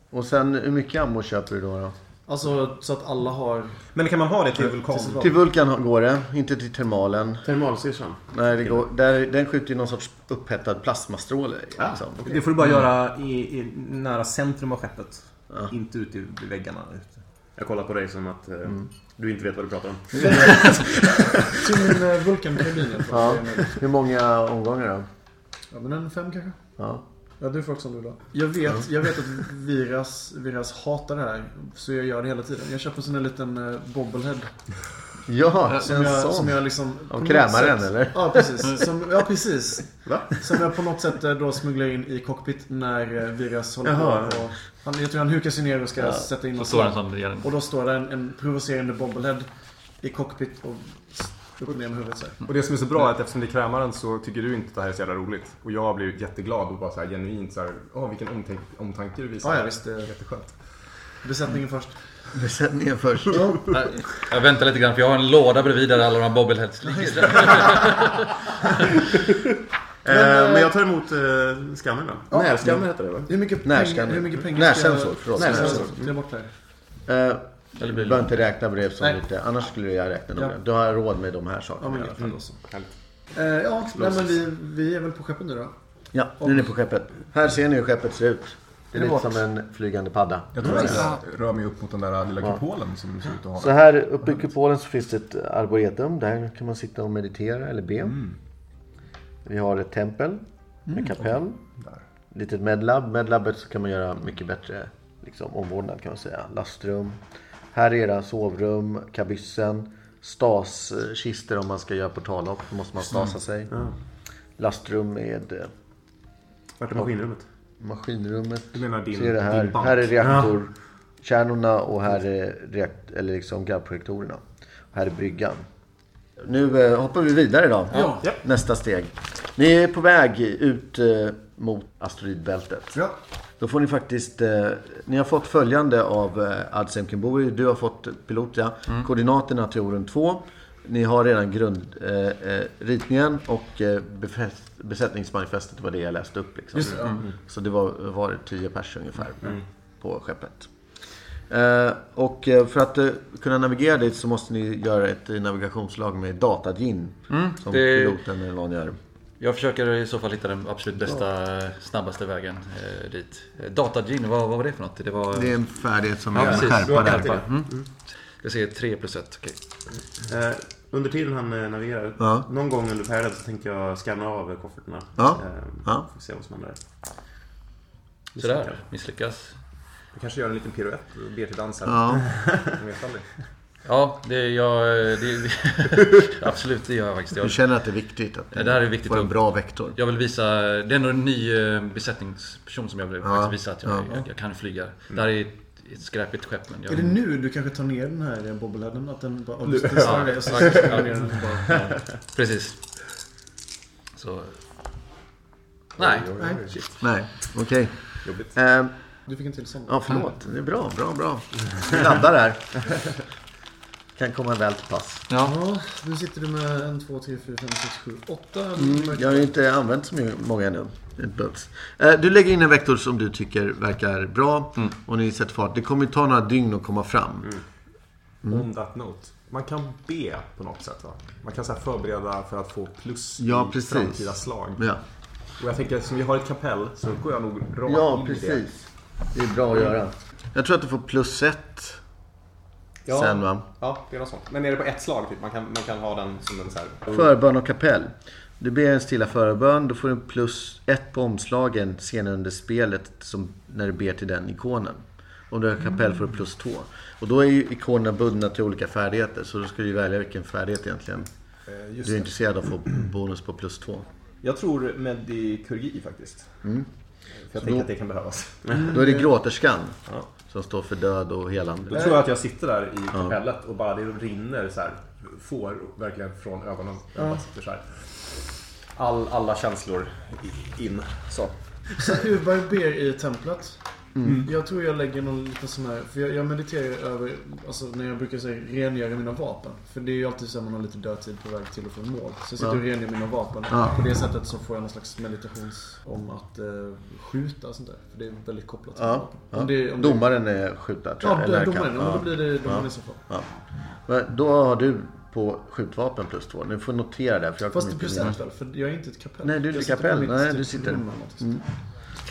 Och sen hur mycket ammo köper du då? då? Alltså så att alla har... Men kan man ha det till vulkan? Till- Till Vulkan går det, inte till termalen. Termalsyrsan. Nej, det går, där, den skjuter ju någon sorts upphettad plasmastråle. Ah, Liksom. Det får du bara göra i, i nära centrum av skeppet. Ja. Inte ute i väggarna. Jag kollar på dig som att eh, du inte vet vad du pratar om. Till min vulkankarbin i alla fall. Ja. Hur många omgångar då? Ja, men en fem kanske? Ja. Ja, du får också om du ha. Jag vet, jag vet att Viras, Viras hatar det här. Så jag gör det hela tiden. Jag köper en sån här liten uh, bobblehead. Ja, Som en jag, sån. som jag liksom... Av krämaren sätt- eller? Ja, precis. Som, ja, precis. Va? Som jag på något sätt eh, då smugglar in i cockpit när eh, Viras håller Jaha. på. Och han, jag tror han hukar sig ner och ska Ja. sätta in så något det. Och då står det en, en provocerande bobblehead i cockpit och upp ner med huvudet så här. Och det som är så bra är att eftersom det är krämaren så tycker du inte att det här är så jävla roligt. Och jag blir jätteglad och bara så här genuint så här, åh vilken omtanke, omtanke du visar. Ja, ja, visst. eh, Jätteskönt. Besättningen först. Besättningen först. Nej, Jag väntar lite grann för jag har en låda bredvid där alla de här bobbleheads ligger. Eh, men jag tar emot eh, scannern då. Ja. Närscanner heter det va? Hur mycket pengar, hur mycket pengar Närsensor, förlåt. Närsensor. Det är bort där. Eh, Eller du blir behöver det inte räkna brev som Nej. lite. Annars skulle jag räkna noga. Ja. Du har råd med de här Ja, sakerna men i alla fall. Härligt. Eh, ja, nej, men vi, vi är väl på skeppet nu då. Ja, nu är ni på skeppet. Här ser ni hur skeppet ser ut. Det är lite som en flygande padda. Jag tror att jag rör mig upp mot den där lilla Ja. kupolen som du ser ut att ha. Så här uppe i kupolen så finns det ett arboretum. Där kan man sitta och meditera eller be. Vi har ett tempel med kapell. Litet medlab. Medlabbet så kan man göra mycket bättre liksom, omvårdnad kan man säga. Lastrum. Här är era sovrum, kabyssen. Staskistor om man ska göra portalhopp. Då måste man stasa sig. Lastrum med eh, Vart är maskinrummet? Maskinrummet. Du menar din, Ser det här. din? Här är reaktorkärnorna och här är reakt eller liksom gravprojektorerna. Och här är bryggan. Nu eh, hoppar vi vidare då. Ja. Nästa steg. Ni är på väg ut eh, mot asteroidbältet. Ja. Då får ni faktiskt, eh, ni har fått följande av eh, Adsem Kimbori. Du har fått pilot ja. Koordinaterna till Orun 2. Ni har redan grundritningen eh, eh, och eh, besättningsmanifestet var det jag läste upp. Liksom. Just ja. Så det var, var 10 pers ungefär på skeppet. Eh, och eh, för att eh, kunna navigera dit så måste ni göra ett navigationslag med datagin. som det- piloten eller någon gör. Jag försöker i så fall hitta den absolut bästa, snabbaste vägen eh, dit. Datagin, vad, vad var det för något? Det var... Det är en färdighet som Ja, är en skärpa där. Skärpa. Mm. Jag ser 3 plus 1, okej. Eh, under tiden han eh, navigerar, Ja. någon gång under färden så tänker jag scanna av kofferterna. Ja. Eh, Ja. Får se vad som händer. Sådär, misslyckas. Du kanske gör en liten piruett och ber till dansen. Ja. Ja, det jag... Det, absolut, det gör jag faktiskt. Du Jag, känner att det är viktigt att Ja, det här är viktigt få en bra vektor. jag vill visa... Det är ändå en ny eh, besättningsperson som jag vill Ja, visa att jag, ja. jag, jag kan flyga. Det här är ett skräpigt skepp. Men jag, Är det nu du kanske tar ner den här bobbleheaden? Att den bara... Nu. Ja, det så den bara... Ja. Precis. Så... Nej. Nej. Nej, okej. Jobbigt. Eh, Du fick en till sån. ja, förlåt. Det är bra, bra, bra. Vi laddar här. Kan komma väl till pass. Ja. Ja, nu sitter du med en, två, tre, fyra, fem, sex, sju, åtta. Mm, jag har ju inte använt så mycket- många ännu. Det behövs. Eh, Du lägger in en vektor som du tycker verkar bra och ni sätter fart. Det kommer ju ta några dygn att komma fram. On that note. Man kan be på något sätt va? Man kan så förbereda för att få plus Ja, i precis. framtida slag. Ja, Och jag tänker eftersom vi har ett kapell så går jag nog rakt ja in i det. precis. Det är bra att göra. Jag tror att du får plus ett Ja. sen va? Ja, det är något sånt. Men är det på ett slag typ? Man kan, man kan ha den som en så här... Förbön och kapell. Du ber en stilla förbön, då får du plus ett på omslagen senare under spelet som när du ber till den ikonen. Om du har kapell får du plus två. Och då är ju ikonerna bundna till olika färdigheter, så då ska du välja vilken färdighet egentligen Eh, Just du är det. intresserad av att få bonus på plus två. Jag tror medikurgi faktiskt. Mm. För jag Så tänker då- att det kan behövas. Då är det gråterskan Ja. som står för död och Då helande. tror jag att jag sitter där i kapellet och bara det rinner så här. Får verkligen från ögonen. Här. All, alla känslor in. Så. Så Uberg ber i templet. Mm. Jag tror jag lägger någon liten sån här, för jag, jag mediterar över, alltså när jag brukar säga rengöra mina vapen. För det är ju alltid så att man har lite dödtid på väg till och från mål. Så jag sitter Ja. och rengör mina vapen. Ja. På det sättet så får jag någon slags meditations om att eh, skjuta och sånt där. För det är väldigt kopplat till Ja, vapen. ja. Om det, om det, Domaren är skjutare tror Ja, jag. eller domaren. kan- Ja, ja. då blir det domaren Ja. i så fall. Ja. Då har du på skjutvapen plus två. Ni får notera det. För jag Fast minnas. procent väl? För jag är inte ett kapell. Nej, du är inte på kapell. Nej, du sitter- något. Mm.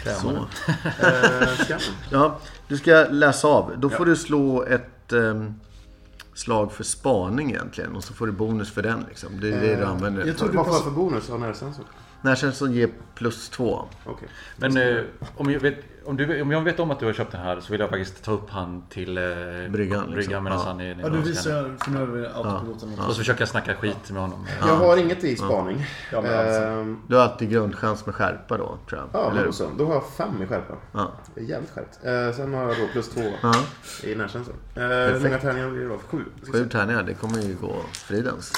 Så. Eh? Ja, du ska läsa av. Då får du slå ett ehm, slag för spaning egentligen. Och så får du bonus för den. Liksom. Det är det du använder. Jag tror du Vad får jag för bonus av närsensor? Närtjänsten ger plus två. Okej. Men eh, om, jag vet, om, du, om jag vet om att du har köpt den här så vill jag faktiskt ta upp han till eh, Bryggan, liksom. bryggan medan Ja. han är Ja, du visar skannar. jag för nu över autopiloten. Och så försöker jag snacka skit med honom. Jag har inget i spaning. Ja, alltså. Ehm, Du har alltid grundchans med skärpa då, tror jag. Ja, Eller så. Då har jag fem i skärpa. Ja. Det är jävligt skärpt. Eh, sen har jag då plus två Ja. i närkänslan. Eh, hur många tärningar blir det då? Sju? Sju tärningar, det kommer ju gå fridens.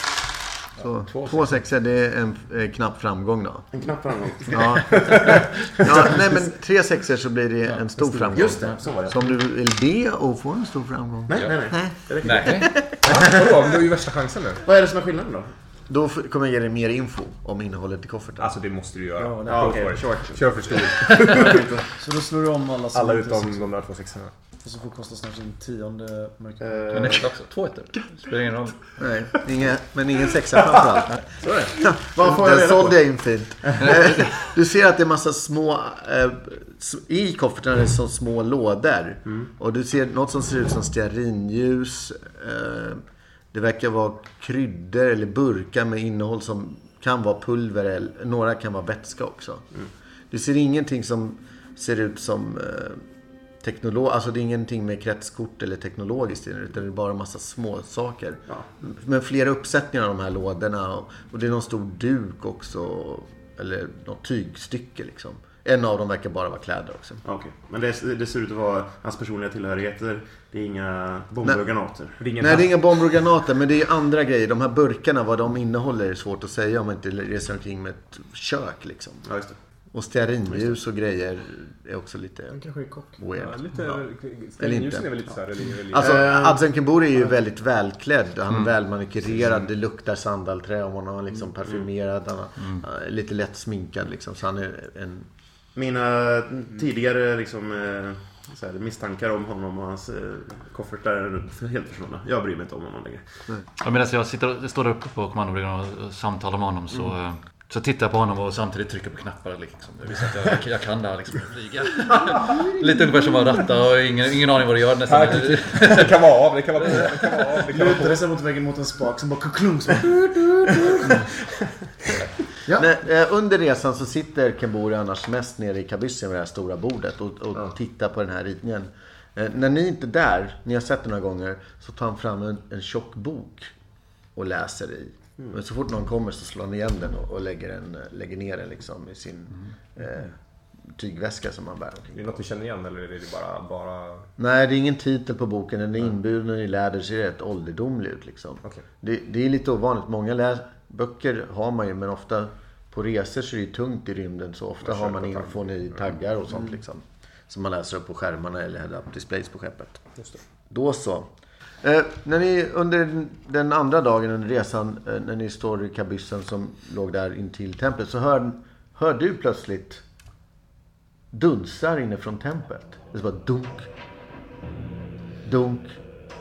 Så, två två sexor, det är en eh, knapp framgång då. En knapp framgång. Ja. ja, nej men tre sexor så blir det en stor framgång. Just det, så var det. Så om du vill be och få en stor framgång. Nej, nej, nej. Det räcker. Nej. Vadå? Men Du har ju värsta chansen nu. Vad är det som är skillnaden då? Då kommer jag ge dig mer info om innehållet i kofferten. Alltså det måste du göra. Ja, det- Ja, okej. Kör. Kör för stor. Så då slår du om alla som Alla inte utom de där två sexorna. Och så får kosta snart sin tionde mörker. Eh, Men det är också två ettor. Spelar ingen roll. Nej, inga, men ingen sexa framförallt. Vad får jag Den reda på? sålde in fint. Du ser att det är massa små... Eh, I kofferten är det så små lådor. Mm. Och du ser något som ser ut som stearinljus. Eh, det verkar vara kryddor eller burkar med innehåll som kan vara pulver. Eller, några kan vara vätska också. Mm. Du ser ingenting som ser ut som... Eh, teknolog, alltså det är ingenting med kretskort eller teknologiskt utan det är bara en massa små saker. Ja. Men flera uppsättningar av de här lådorna och, och det är någon stor duk också. Eller något tygstycke liksom. En av dem verkar bara vara kläder också. Okej. Men det, det ser ut att vara hans personliga tillhörigheter. Det är inga bomber och granater. Nej, det är inga bomber och granater, men det är andra grejer. De här burkarna, vad de innehåller är svårt att säga om man inte reser omkring med ett kök liksom. Ja, just det. Och stearinljus och grejer är också lite Han kanske är kock. weird. Ja, lite... Ja. Stearinljusen är väl lite såhär... Eller, Alltså, Eh, Adsen Kimburi är ju väldigt välklädd. Han är välmanikurerad. Det luktar sandalträ om honom. Han är liksom parfymerad. Han är lite lätt sminkad liksom. Så han är en... Mina tidigare liksom, eh, så här, misstankar om honom och hans eh, koffertar är helt försvunna. Jag bryr mig inte om honom längre. Ja, Medan jag sitter, står uppe på kommandobryggan och samtalar med honom så, eh, så tittar jag på honom och samtidigt trycker på knappar. Liksom. Jag visar att jag, jag kan det här liksom, flyga. Lite ungefär som att ratta och ingen, ingen aning vad det gör nästan. det kan vara av, det kan vara på, det kan vara av, det. Lutade sig mot väggen mot en spak som bara kuklung. Ja. Nej, eh, under resan så sitter Kimburi annars mest nere i kabyssen vid det här stora bordet och, och tittar på den här ritningen. Eh, när ni inte är där, ni har sett den några gånger, så tar han fram en, en tjock bok och läser i. Men så fort någon kommer så slår han igen den och, och lägger, den, eh, lägger ner den liksom i sin... Eh, tygväska som man bär Är det något vi känner igen eller är det bara... bara... Nej, det är ingen titel på boken. Den är inburen i läder, ser rätt ålderdomlig ut liksom. Okej. Det, det är lite ovanligt. Många lä- böcker har man ju, men ofta på resor så är det tungt i rymden. Så ofta Man har man infon i taggar och sånt liksom. Som man läser upp på skärmarna eller head-up displays på skeppet. Då så. Eh, när ni under den- andra dagen under resan, eh, när ni står i kabyssen som låg där intill templet, så hör, hör du plötsligt dunsar inifrån templet. Det är bara dunk, dunk,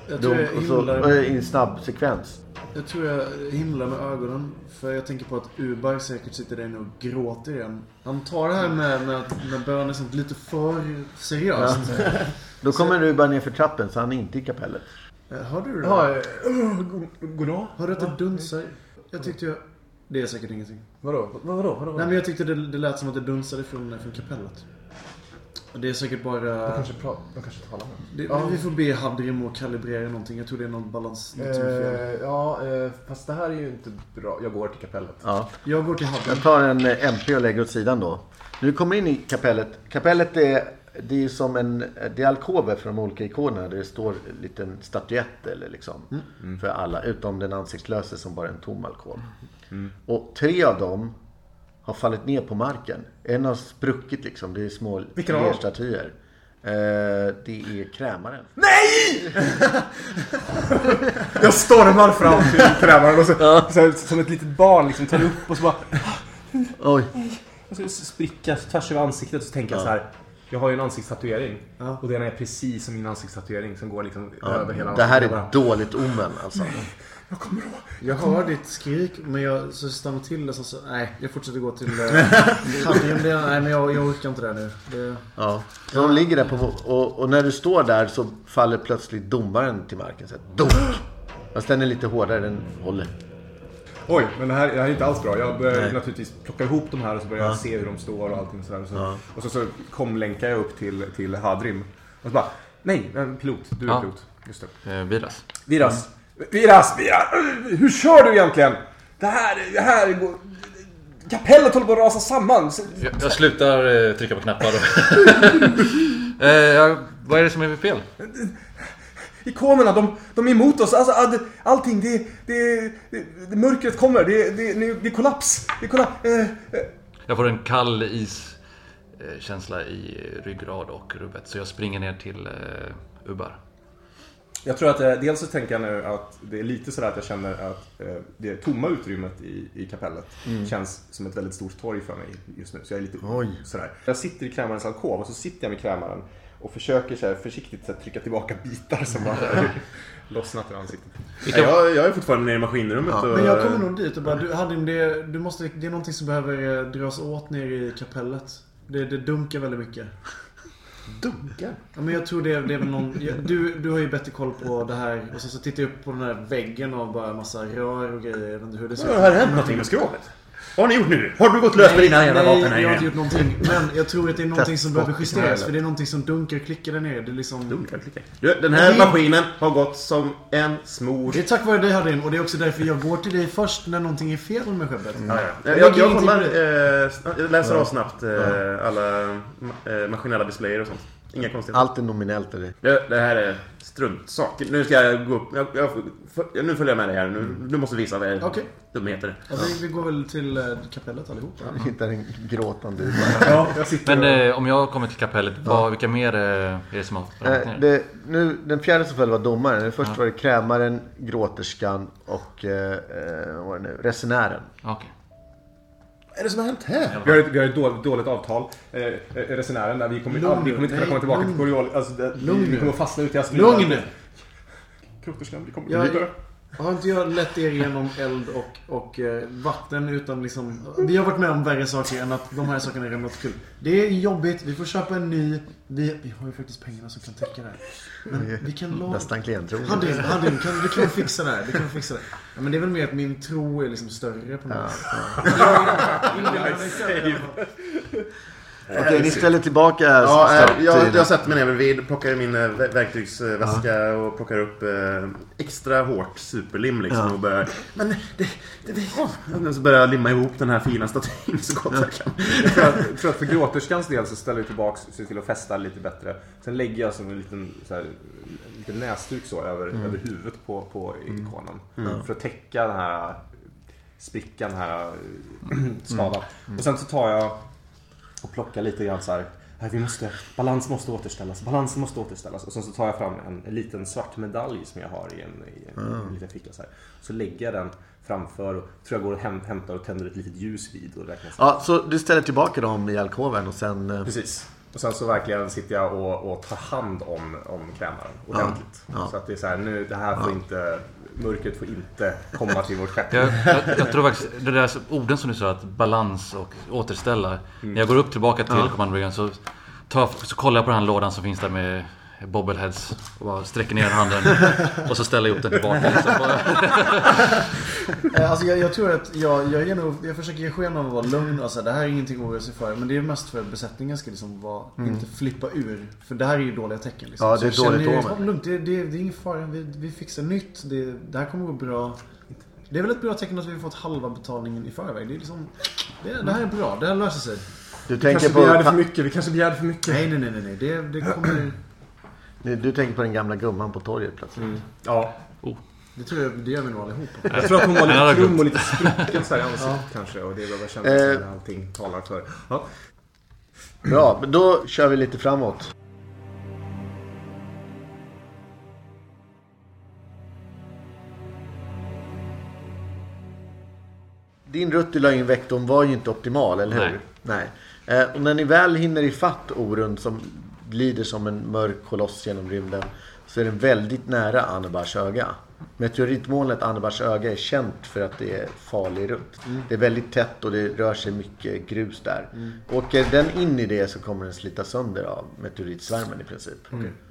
Jag dunk jag och så i en snabb sekvens. jag tror jag himlar med ögonen. För jag tänker på att Ubar säkert sitter där inne och gråter igen. Han tar det här med, med, med bön och sånt lite för seriöst. Då kommer du bara ner för trappen så han är inte i kapellet. Eh, Hörde du det? Ja, eh, god- goddag. Hörde du att det dunsar? Jag tyckte jag... Det är säkert ingenting. Vadå? Vadå? Vadå? Nej men jag tyckte det, det lät som att det dunsade från, från kapellet. Det är säkert bara... De kanske, pra- de kanske talar med Det, Ja. Vi får be Hadrim att kalibrera någonting. Jag tror det är någon balans. Något som är fel. Eh, ja, eh, fast det här är ju inte bra. Jag går till kapellet. Ja. Jag går till Hadrim. Jag tar en eh, MP och lägger åt sidan då. Du kommer in i kapellet. Kapellet är, det är ju som en, det är alkover för de olika ikonerna. Där det står en liten statyett eller liksom. För alla. Utom den ansiktslöse som bara är en tom alkov. Och tre av dem har fallit ner på marken. En har spruckit liksom. Det är små lerstatyer. Eh, det är krämaren. Jag stormar fram till krämaren och så, så här, som ett litet barn liksom tar upp och så bara... Oj. Och så spricka tvärs över ansiktet och så tänker jag så här. Jag har ju en ansiktstatuering. Ja. Och den är precis som min ansiktstatuering som går liksom över hela Det här är ett dåligt omen alltså. Jag kommer ihåg. Jag hör ditt skrik men jag så stannar till och så, så nej jag fortsätter gå till eh, Hadrim. Det, nej men jag, jag orkar inte det nu. Det, Ja. Så de ligger där på, och, och när du står där så faller plötsligt domaren till marken. Så här, dunk! Fast den är lite hårdare, den håller. Oj, men det här, det här är inte alls bra. Jag börjar Nej. naturligtvis plocka ihop de här och så börjar jag se hur de står och allting sådär. Och så, och så, så kom länkar jag upp till, till Hadrim. Och så bara, nej, en pilot. Du är Ja. pilot. Just det. Eh, Viras. Viras. Viras, Viras! Hur kör du egentligen? Det här, det här går... Kapellet håller på att rasa samman. Jag, jag slutar eh, trycka på knappar. eh, vad är det som är fel? Ikonerna, de, de är emot oss. Alltså, all- allting, det, det, det, det mörkret kommer. Det, det, det, det är kollaps. Det är kollaps. Eh, eh. Jag får en kall iskänsla i ryggrad och rubbet. Så jag springer ner till eh, Ubbar. Jag tror att eh, dels så tänker jag nu att det är lite sådär att jag känner att eh, det tomma utrymmet i, i kapellet känns som ett väldigt stort torg för mig just nu. Så jag är lite Oj. sådär. Jag sitter i krämarens alkov och så sitter jag med krämaren och försöker så här försiktigt så här, trycka tillbaka bitar som har lossnat ur ansiktet. Jag, jag är fortfarande nere i maskinrummet och... men jag kommer nog dit och bara, du, Hadrim det, du måste, det är någonting som behöver eh, dras åt ner i kapellet. Det, det dunkar väldigt mycket. Dunkar? Ja, men jag tror det, det är väl någon... ja, Du, du har ju bättre koll på det här. Och så, så tittar jag upp på den här väggen och bara massa rör och grejer. Jag vet inte hur det ser Har det hänt någonting med skrovet? Vad har ni gjort nu? Har du gått lös med Nej, dina jävla nej, vapen här jag har inte gjort någonting. Men jag tror att det är någonting som behöver justeras. För det är någonting som dunkar och klickar där nere. Det är liksom... Dunkar, klickar. Du, Den här maskinen har gått som en smord... Det är tack vare dig Hadrin och det är också därför jag går till dig först när någonting är fel med skeppet. Ja, ja. Jag Jag, kollar, eh, jag läser av snabbt eh, alla eh, maskinella displayer och sånt. Inga konstigheter. Allt är nominellt. Eller? Det, det här är struntsak. Nu ska jag gå upp. Jag, jag, för, nu följer jag med dig här. Nu, du måste visa vad är Okej. dumheter. Ja, vi, vi går väl till eh, kapellet allihopa. Du hittar en gråtande. Ja, jag Men eh, om jag kommer till kapellet, vad, vilka mer eh, är det som har Eh, det, nu, den fjärde som föll var domaren. Först var det krämaren, gråterskan och eh, eh, vad var det nu? resenären. Okej. Vad är det som har hänt här? Vi har ett, vi har ett dåligt, dåligt avtal. Eh, eh, resenären där vi kommer, Lugn vi kommer inte kunna komma tillbaka Nej, till Coriol. Alltså, det, Lugn vi, kommer fastna ute i Aspelund. Lugn nu! Kroterskan, vi kommer Jag- vidare. Har inte jag lett er genom eld och, och eh, vatten utan liksom... Vi har varit med om värre saker än att de här sakerna är rämnat kul. Det är jobbigt, vi får köpa en ny. Vi, vi har ju faktiskt pengarna som kan täcka det här. Men vi kan låna... Nästan klienttrogen. Hadin, kan, du kan fixa det här. Du kan fixa det. Ja, men det är väl mer att min tro är liksom större på något. Jag i alla fall. Okej, ni ställer tillbaka Ja, eh, jag, jag sätter mig ner bredvid, plockar min eh, ver- verktygsväska och plockar upp eh, extra hårt superlim liksom Ja. och börjar... Men det... det, det och så börjar jag limma ihop den här fina statyn så gott jag kan. Jag tror att, jag tror att för gråterskans del så ställer vi tillbaks ser till att fästa lite bättre. Sen lägger jag som en liten, så här, liten näsduk så över, över huvudet på, på ikonen. För att täcka den här sprickan, den här skadan. Och sen så tar jag och plockar lite grann så här. "Nej, Vi måste, balans måste återställas, balansen måste återställas. Och sen så tar jag fram en, en liten svart medalj som jag har i en, i en, en liten ficka så här. Så lägger jag den framför och tror jag går och häm- hämtar och tänder ett litet ljus vid och räknar Ja, så du ställer tillbaka dem i alkoven och sen... eh, Precis. Och sen så verkligen sitter jag och, och tar hand om, om krämaren ordentligt. Ja. Så att det är så här, nu, det här får inte, mörkret får inte komma till vårt skepp. Jag, jag, jag tror faktiskt, det där orden som du sa, att balans och återställa. När jag går upp tillbaka till kommandobryggaren så, tar, så kollar jag på den här lådan som finns där med bobbleheads. Och bara sträcker ner handen. Och så ställer jag upp den tillbaka. Liksom. Eh, Alltså jag, jag tror att jag, jag, ger nog, jag försöker ge sken av att vara lugn och säga det här är ingenting att oroa sig för. Men det är mest för att besättningen ska liksom vara, inte flippa ur. För det här är ju dåliga tecken. Liksom. Ja, det är Så dåligt omen. "Ta det lugnt, det, det, det är ingen fara. Vi, vi fixar nytt. Det, det här kommer gå bra. Det är väl ett bra tecken att vi har fått halva betalningen i förväg. Det, är liksom, det, det här är bra. Det här löser sig. Du Vi tänker kanske begärde för på, mycket, vi kanske begärde för mycket. Nej, nej, nej, nej. nej. Det, det kommer... du tänker på den gamla gumman på torget plötsligt. Ja. Det tror jag, det gör vi nog allihopa. Jag tror att hon var lite krum och lite sprucken så här i ansiktet kanske. Och det är vad kändes Eh. allting talar för. Ja. Bra, men då kör vi lite framåt. Din rutt i la in vektorn var ju inte optimal, eller hur? Nej. Nej. Eh, och när ni väl hinner ifatt Orun som glider som en mörk koloss genom rymden så är den väldigt nära Annebars öga. Meteoritmolnet Annebars öga är känt för att det är farlig rutt. Det är väldigt tätt och det rör sig mycket grus där. Åker den in i det så kommer den slita sönder av meteoritsvärmen i princip.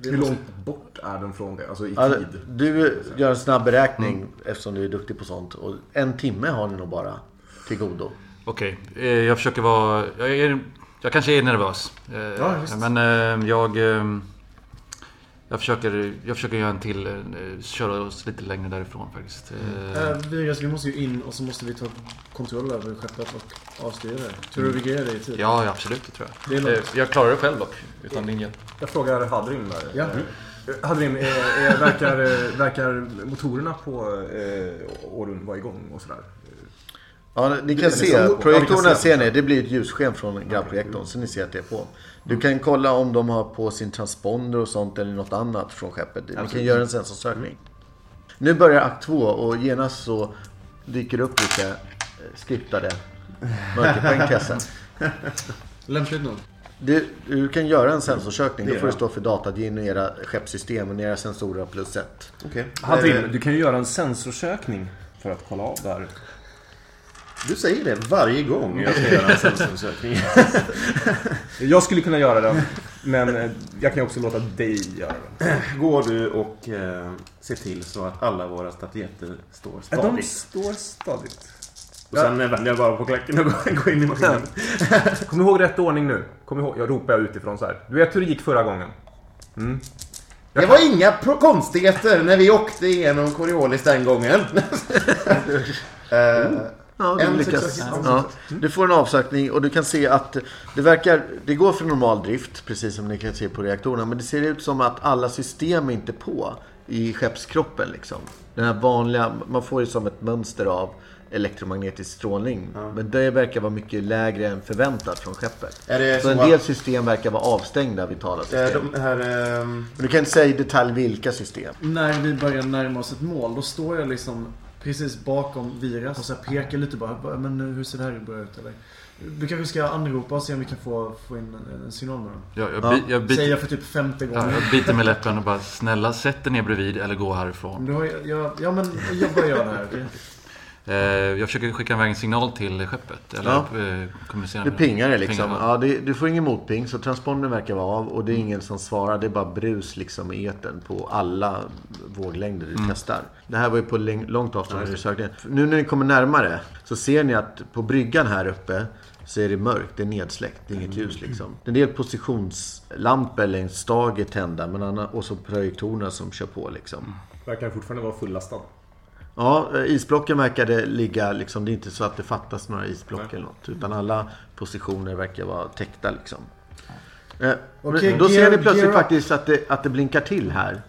Hur långt bort är den från det? Alltså i tid? du gör en snabb beräkning eftersom du är duktig på sånt. Och en timme har ni nog bara till godo. Okej, eh, jag försöker vara... Jag, är, jag kanske är nervös. Eh, Ja. Men eh, jag... eh, Jag försöker, jag försöker göra en till, köra oss lite längre därifrån faktiskt. Äh, Vigas, vi måste ju in och så måste vi ta kontroll över skeppet och avstyra det. Tror du vi grejer det i tid? Ja, absolut, det tror Det jag. Eh, Jag klarar det själv dock, utan din hjälp. Jag frågar Hadrim där. Ja. Eh, Hadrim, är, är, verkar, verkar motorerna på eh, Orun vara igång och sådär? Ja, ni kan Det- se. det- Projektorerna kan se. ser ni. Det blir ett ljusken från grabbprojektorn. Så ni ser att det är på. Du kan kolla om de har på sin transponder och sånt eller något annat från skeppet. Ni kan göra en sensorsökning. Nu börjar akt två och genast så dyker det upp lite eh, skriptade mörkerpoäng till SM. Lämpligt nog. Du, du kan göra en sensorsökning. Då Det får det stå för datagin och era skeppssystem och era sensorer plus ett. Okej. Hadrim, Eh, du kan ju göra en sensorsökning för att kolla av där. Du säger det varje gång jag ska göra en sensorsökning. Jag skulle kunna göra den, men eh, jag kan också låta dig göra den. Går du och eh, ser till så att alla våra statyetter står De stadigt. står stadigt. Och sen eh, vänder jag bara på klacken och går, in i maskinen. Kom ihåg rätt ordning nu. Kom ihåg, jag ropar utifrån så här. Du vet hur det gick förra gången? Det var inga konstigheter när vi åkte igenom Coriolis den gången. eh, Ja, du En lyckas. success. Ja, du får en avsökning och du kan se att det verkar, det går för normal drift precis som ni kan se på reaktorerna. Men det ser ut som att alla system är inte på i skeppskroppen liksom. Den här vanliga, man får ju som ett mönster av elektromagnetisk strålning. Men det verkar vara mycket lägre än förväntat från skeppet. Så en del att- system verkar vara avstängda vitala system. de här... Men du kan inte säga i detalj vilka system. När vi börjar närma oss ett mål, då står jag liksom precis bakom Viras och så här pekar lite bara. Men hur ser det här bra ut eller? Du kanske ska anropa och se om vi kan få, få in en, en signal med dem. Jag, jag, Ja. bi, jag, Säger biter, jag för typ femte ja, gången. jag biter med läppen och bara Snälla sätt dig ner bredvid eller gå härifrån. Har, jag, ja men jag bara gör det här. okej? Eh, jag försöker skicka iväg en signal till skeppet. Eller Ja. eh, kommunicera Det pingar det liksom. Pingar, Ja, det, du får ingen motping så transpondern verkar vara av och det är ingen som svarar. Det är bara brus liksom i etern på alla våglängder du testar. Det här var ju på långt avstånd sökte. Nu när ni kommer närmare så ser ni att på bryggan här uppe så är det mörkt, det är nedsläckt, det är inget ljus liksom. En del positionslampor längs stag är tända men anna- och så projektorerna som kör på liksom. Verkar fortfarande vara fullastad. Ja, eh, isblocken verkade ligga liksom, det är inte så att det fattas några isblock eller något. Utan alla positioner verkar vara täckta liksom. Eh, men då ser ni plötsligt gear faktiskt att det, att det blinkar till här.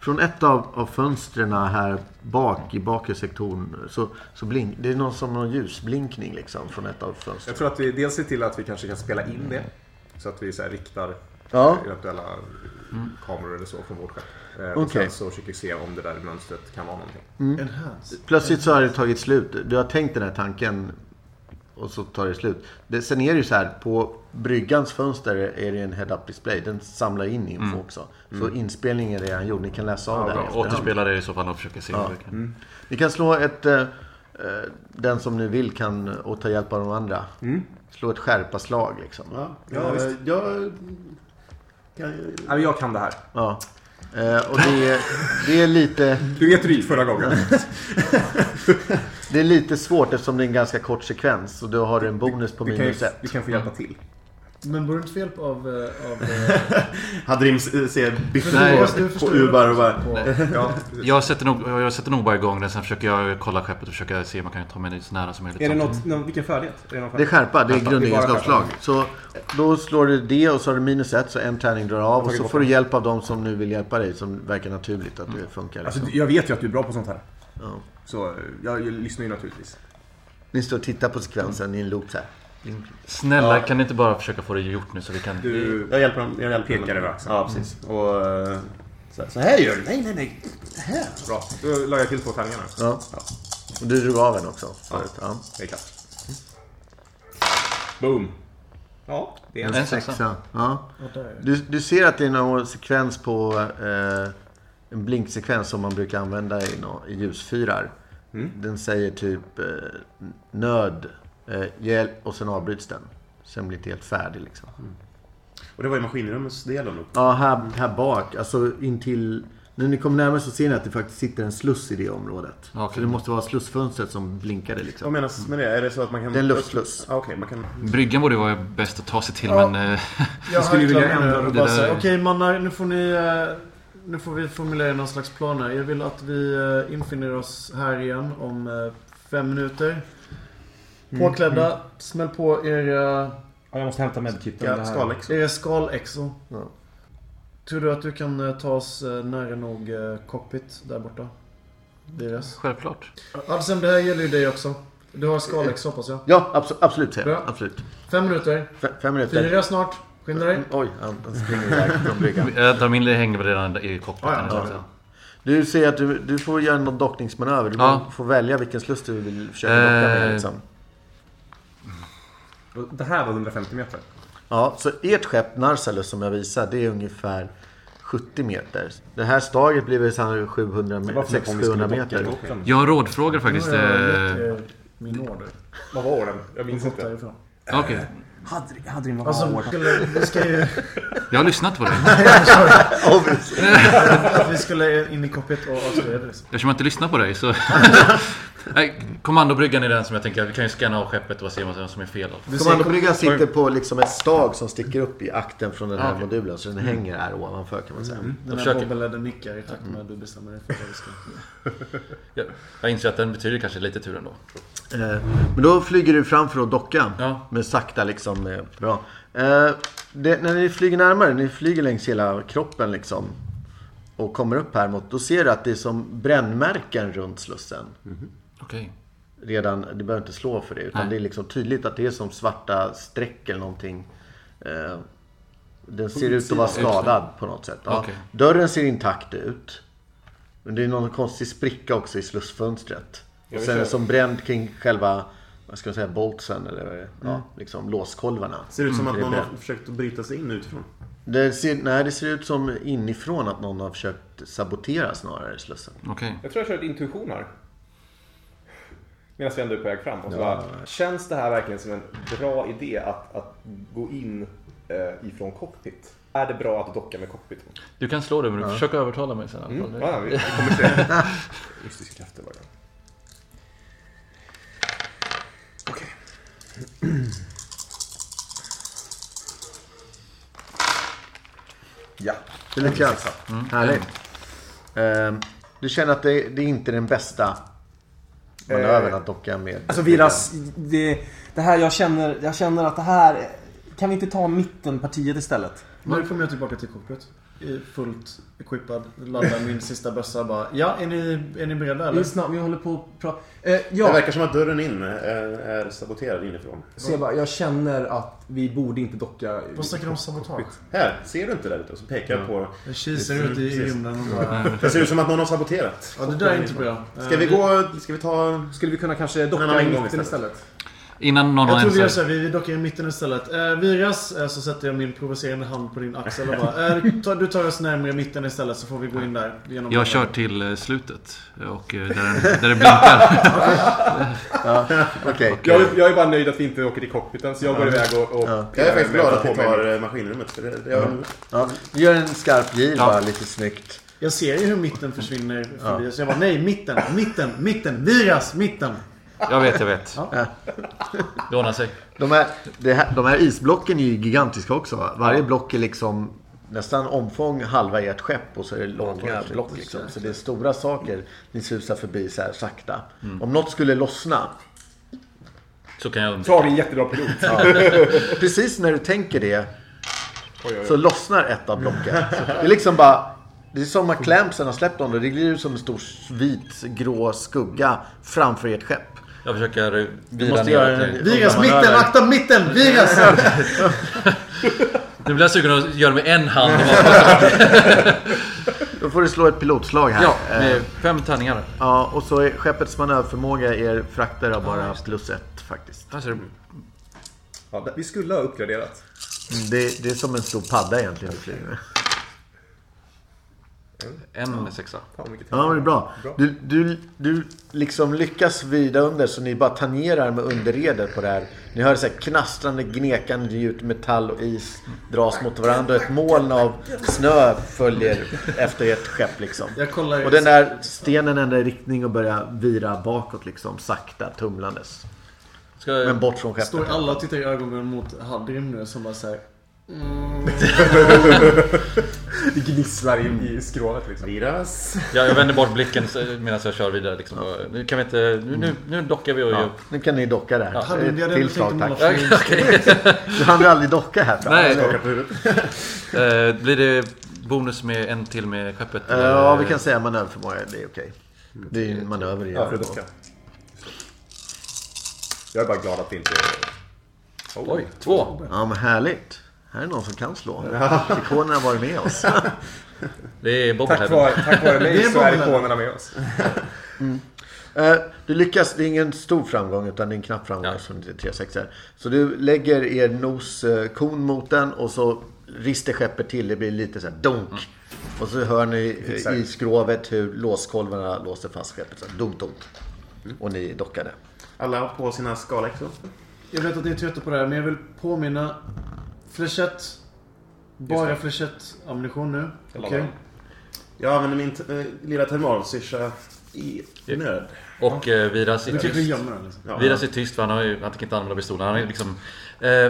Från ett av, av fönstren här bak i bakre sektorn så, så blink, det är någon som någon ljusblinkning liksom från ett av fönstren. Jag tror att vi dels ser till att vi kanske kan spela in det. Så att vi så här riktar Ja. eventuella kameror eller så från vårt skepp. Eh, Och sen så försöker vi se om det där mönstret kan vara någonting. Enhance. Plötsligt så har det tagit slut. Du har tänkt den här tanken och så tar det slut. Det, sen är det ju så här, på bryggans fönster är det en head-up display. Den samlar in info också. Så inspelningen är redan gjord. Ni kan läsa av den i efterhand. Återspela det i så fall och försöka se vi kan. Ni kan slå ett... Eh, eh, den som ni vill kan och ta hjälp av de andra. Slå ett skärpa-slag liksom. Ja, ja, jag... Kan, Ja, men jag kan det här. Ja. Eh, och det är, det är lite... Du vet gick förra gången. Det är lite svårt eftersom det är en ganska kort sekvens. Och då har du en bonus på Vi minus ett. vi kan få hjälpa till. Men borde du inte hjälp av... eh, av eh, Hadrim ser Biff Nej, på, Ubar och bara... på- Ja, Jag sätter, nog, jag sätter nog bara igång den, sen försöker jag kolla skeppet och försöka se om man kan ta mig så nära som möjligt. är det något, någon, vilken färdighet? Är det, någon Det är färdighet? skärpa, det är Skärpa, det är bara grundegenskapsslag. Så då slår du det och så har du minus ett, så en tärning drar av. Och så får du hjälp av de som nu vill hjälpa dig, som verkar naturligt att det funkar. Alltså, Liksom. jag vet ju att du är bra på sånt här. Ja. Så eh, jag, jag lyssnar ju naturligtvis. Ni står och tittar på sekvensen i en loop så här. Snälla, kan ni inte bara försöka få det gjort nu så vi kan... Du, Jag hjälper dem. Jag hjälper Pekar dem. över axeln. Ja, precis. Och... eh, Så, så här gör du. Nej, nej, nej. Här. bra. Då la jag till två tärningar nu. Ja. Och du drog av en också förut. Ja. Det är klart. Boom. Ja, det är en En sexa. Sexa. Ja. Ja. Du, du ser att det är någon sekvens på eh, en blinksekvens som man brukar använda i, nå- i ljusfyrar. Den säger typ eh, nöd, eh, och sen avbryts den. Sen blir det inte helt färdig liksom. Och det var ju maskinrumsdelen då. Ja, här, här bak, alltså intill... När ni kommer närmare så ser ni att det faktiskt sitter en sluss i det området. Okej. Så det måste vara slussfönstret som blinkade Vad liksom. menas med det? Är det så att man kan... Det är en luftsluss. Ja, Okej, man kan... Bryggan borde ju vara bäst att ta sig till Ja. men... eh, Jag skulle vilja harklar ändra det där. Okej mannar, nu får ni... eh, Nu får vi formulera någon slags plan här. Jag vill att vi eh, infinner oss här igen om fem minuter. Påklädda, smäll på era, Ja, jag måste hämta medkitten. Ja, skalex. era skalexo. Ja. Tror du att du kan eh, ta oss eh, nära nog eh, cockpit där borta? Deras. Självklart. Adsen, det här gäller ju dig också. Du har skalex hoppas jag. Ja, abso- absolut. Bra. Absolut. Fem minuter. F- fem minuter. Fyra snart. Skynda dig. Oj, han springer iväg från bryggan. Jag tar min hänger redan i cockpiten. Ja. Du säger att du, du får göra någon dockningsmanöver. Du Ja. får välja vilken sluss du vill försöka docka med. Eh. Liksom. Det här var 150 meter. Ja, så ert skepp Narsalus som jag visar, det är ungefär 70 meter. Det här staget blir väl sannolikt 700 Det me- var för att om vi 600-700 skulle meter. docka botten. Jag rådfrågar faktiskt... Har jag eh, er min order. Vad var den? Jag minns inte. Okej. Hade, hade din Alltså, vi skulle, vi ska ju... Jag har lyssnat på dig. Att vi skulle in i cockpit och avslöja det. Eftersom jag inte lyssnar på dig så... Nej, Kommandobryggan är den som jag tänker, vi kan ju scanna av skeppet och se vad som är fel. Du Kommandobryggan sitter på liksom ett stag som sticker upp i akten från den här okej. modulen. Så den hänger här ovanför kan man säga. den här försöker. bobbelledden nickar i takt med att du bestämmer dig för vad vi ska... Jag, jag inser att den betyder kanske lite tur ändå. Eh, Men då flyger du fram för att docka. Ja. Men sakta liksom. eh, Bra. Eh, Det, när ni flyger närmare, ni flyger längs hela kroppen liksom. Och kommer upp här mot, då ser du att det är som brännmärken runt slussen. Okej. Redan, du behöver inte slå för det. Utan Nej. det är liksom tydligt att det är som svarta streck eller någonting. Eh, Den ser ut att vara skadad på något sätt. Ja. Okej. Dörren ser intakt ut. Men det är någon konstig spricka också i slussfönstret. Och sen är det som bränd kring själva, vad ska jag säga, boltsen eller det är. Ja, liksom låskolvarna. Ser ut som att Det är någon har försökt att bryta sig in utifrån. Det ser, nej, det ser ut som inifrån att någon har försökt sabotera snarare slussen. Okej. Jag tror jag kör ett intuition här. Medan vi ändå är på väg fram. Och så Ja. bara, känns det här verkligen som en bra idé att, att gå in eh, ifrån cockpit? Är det bra att docka med cockpiten? Du kan slå det men du försöker övertala mig sen i alla Mm. fall. Ja, ja, vi, vi kommer se. Mystiska krafter var det. Okej. Ja. Du lyckas. Härligt. Ehm, du känner att det, det är inte är den bästa manövern att docka med. Alltså Viras, det, det här jag känner, jag känner att det här... Kan vi inte ta mittenpartiet istället? Nu kommer jag tillbaka till cockpit. Fullt equippad. Laddar min sista bössa bara. Ja, är ni, är ni beredda eller? Lyssna, vi håller på att prata... Eh, Det ja, verkar som att dörren in är, är saboterad inifrån. Seba, jag känner att vi borde inte docka... Vad snackar du om sabotage? Här, ser du inte där ute? Och så pekar jag på... Jag kisar ut i rymden och bara... Det ser ut som att någon har saboterat. Ja, det där är inte bra. Ska vi gå... Ska vi ta... Skulle vi kunna kanske docka i mitten istället. istället? Innan någon Jag tror vi gör så här, vi vi dockar i mitten istället. Eh, Viras, eh, så sätter jag min provocerande hand på din axel och bara eh, ta, Du tar oss närmare mitten istället så får vi gå in där. Genom Jag kör till eh, slutet och eh, där, där det blinkar. Okej. Jag, är- jag är bara nöjd att vi inte åker till cockpiten så jag går iväg och... och Ja. Jag är faktiskt glad att vi tar eh, maskinrummet. För det, det gör Ja, gör en skarp gir bara lite snyggt. Jag ser ju hur mitten försvinner förbi. Så jag bara nej, mitten, mitten, mitten, Viras, mitten. Jag vet, jag vet. Det ordnar sig. De här, det här, de här isblocken är ju gigantiska också. va? Varje block är liksom nästan omfång halva ert skepp och så är det långa block. Liksom. Så det är stora saker ni susar förbi så här sakta. Om något skulle lossna, Så kan jag Så har vi en jättebra pilot. precis när du tänker det Oj, oj, oj. så lossnar ett av blocken. Det är liksom bara... Det är som att clampsen har släppt dem. Det blir som en stor vit grå skugga framför ert skepp. Jag försöker vira måste ner göra det. en... Viras, mitten, akta mitten, Viras! Nu blir jag sugen att göra med en hand. Då får du slå ett pilotslag här. Ja, Eh, med fem tärningar. Ja, och så är skeppets manöverförmåga er frakter har bara plus ett faktiskt. Ser du. Ja, det- vi skulle ha uppgraderat. Mm, Det, det är som en stor padda egentligen du flyger med. En sexa. Ja, men det är bra. Du, du, du liksom lyckas vrida under så ni bara tangerar med underredet på det här. Ni hör så här knastrande, gnekande ljud, metall och is dras mot varandra. Ett moln av snö följer efter ert skepp liksom. Jag kollar... Och den där stenen ändrar riktning och börjar vira bakåt liksom, sakta tumlandes. Ska Men bort från skeppet. Står alla och tittar i ögonen mot Hadrim nu som bara såhär... Det gnisslar in i skrovet liksom. Viras. Ja, jag vänder bort blicken medan jag kör vidare. Liksom. Nu kan vi inte... Nu, nu, nu dockar vi och Ja, nu kan ni docka där. Vi hade tillslag, tänkt att tack. Ja, okej. Du hann ju aldrig docka här. jag. Nej. Eh, Blir det bonus med en till med skeppet? Eh, Ja, vi kan säga manöverförmåga. Det är okej. Det är ju en manöver Ja, för att docka. Jag är bara glad att det inte... Oj, två. Ja, men härligt. Här är någon som kan slå. Ikonerna har varit med oss. Det är Tack Bobblehead. vare, tack vare mig Det är så är ikonerna med oss. Eh, Du lyckas, det är ingen stor framgång utan det är en knapp framgång Ja. eftersom det är tre sexor. Så du lägger er noskon mot den och så rister skeppet till. Det blir lite så här dunk. Och så hör ni eh, Exakt. i skrovet hur låskolvarna låser fast skeppet. Så här, dunk, dunk. Och ni dockade. Alla har på sina skalexor. Jag vet att ni är trötta på det här men jag vill påminna. Flechett. Bara flechett-ammunition nu. Okej? Jag använder min eh, lilla terminalsyrsa i nöd. Och eh, Viras är Du kanske tyst. gömmer den liksom. Ja. Viras är tyst för han, har ju, han tänker inte använda pistolen. Han är liksom,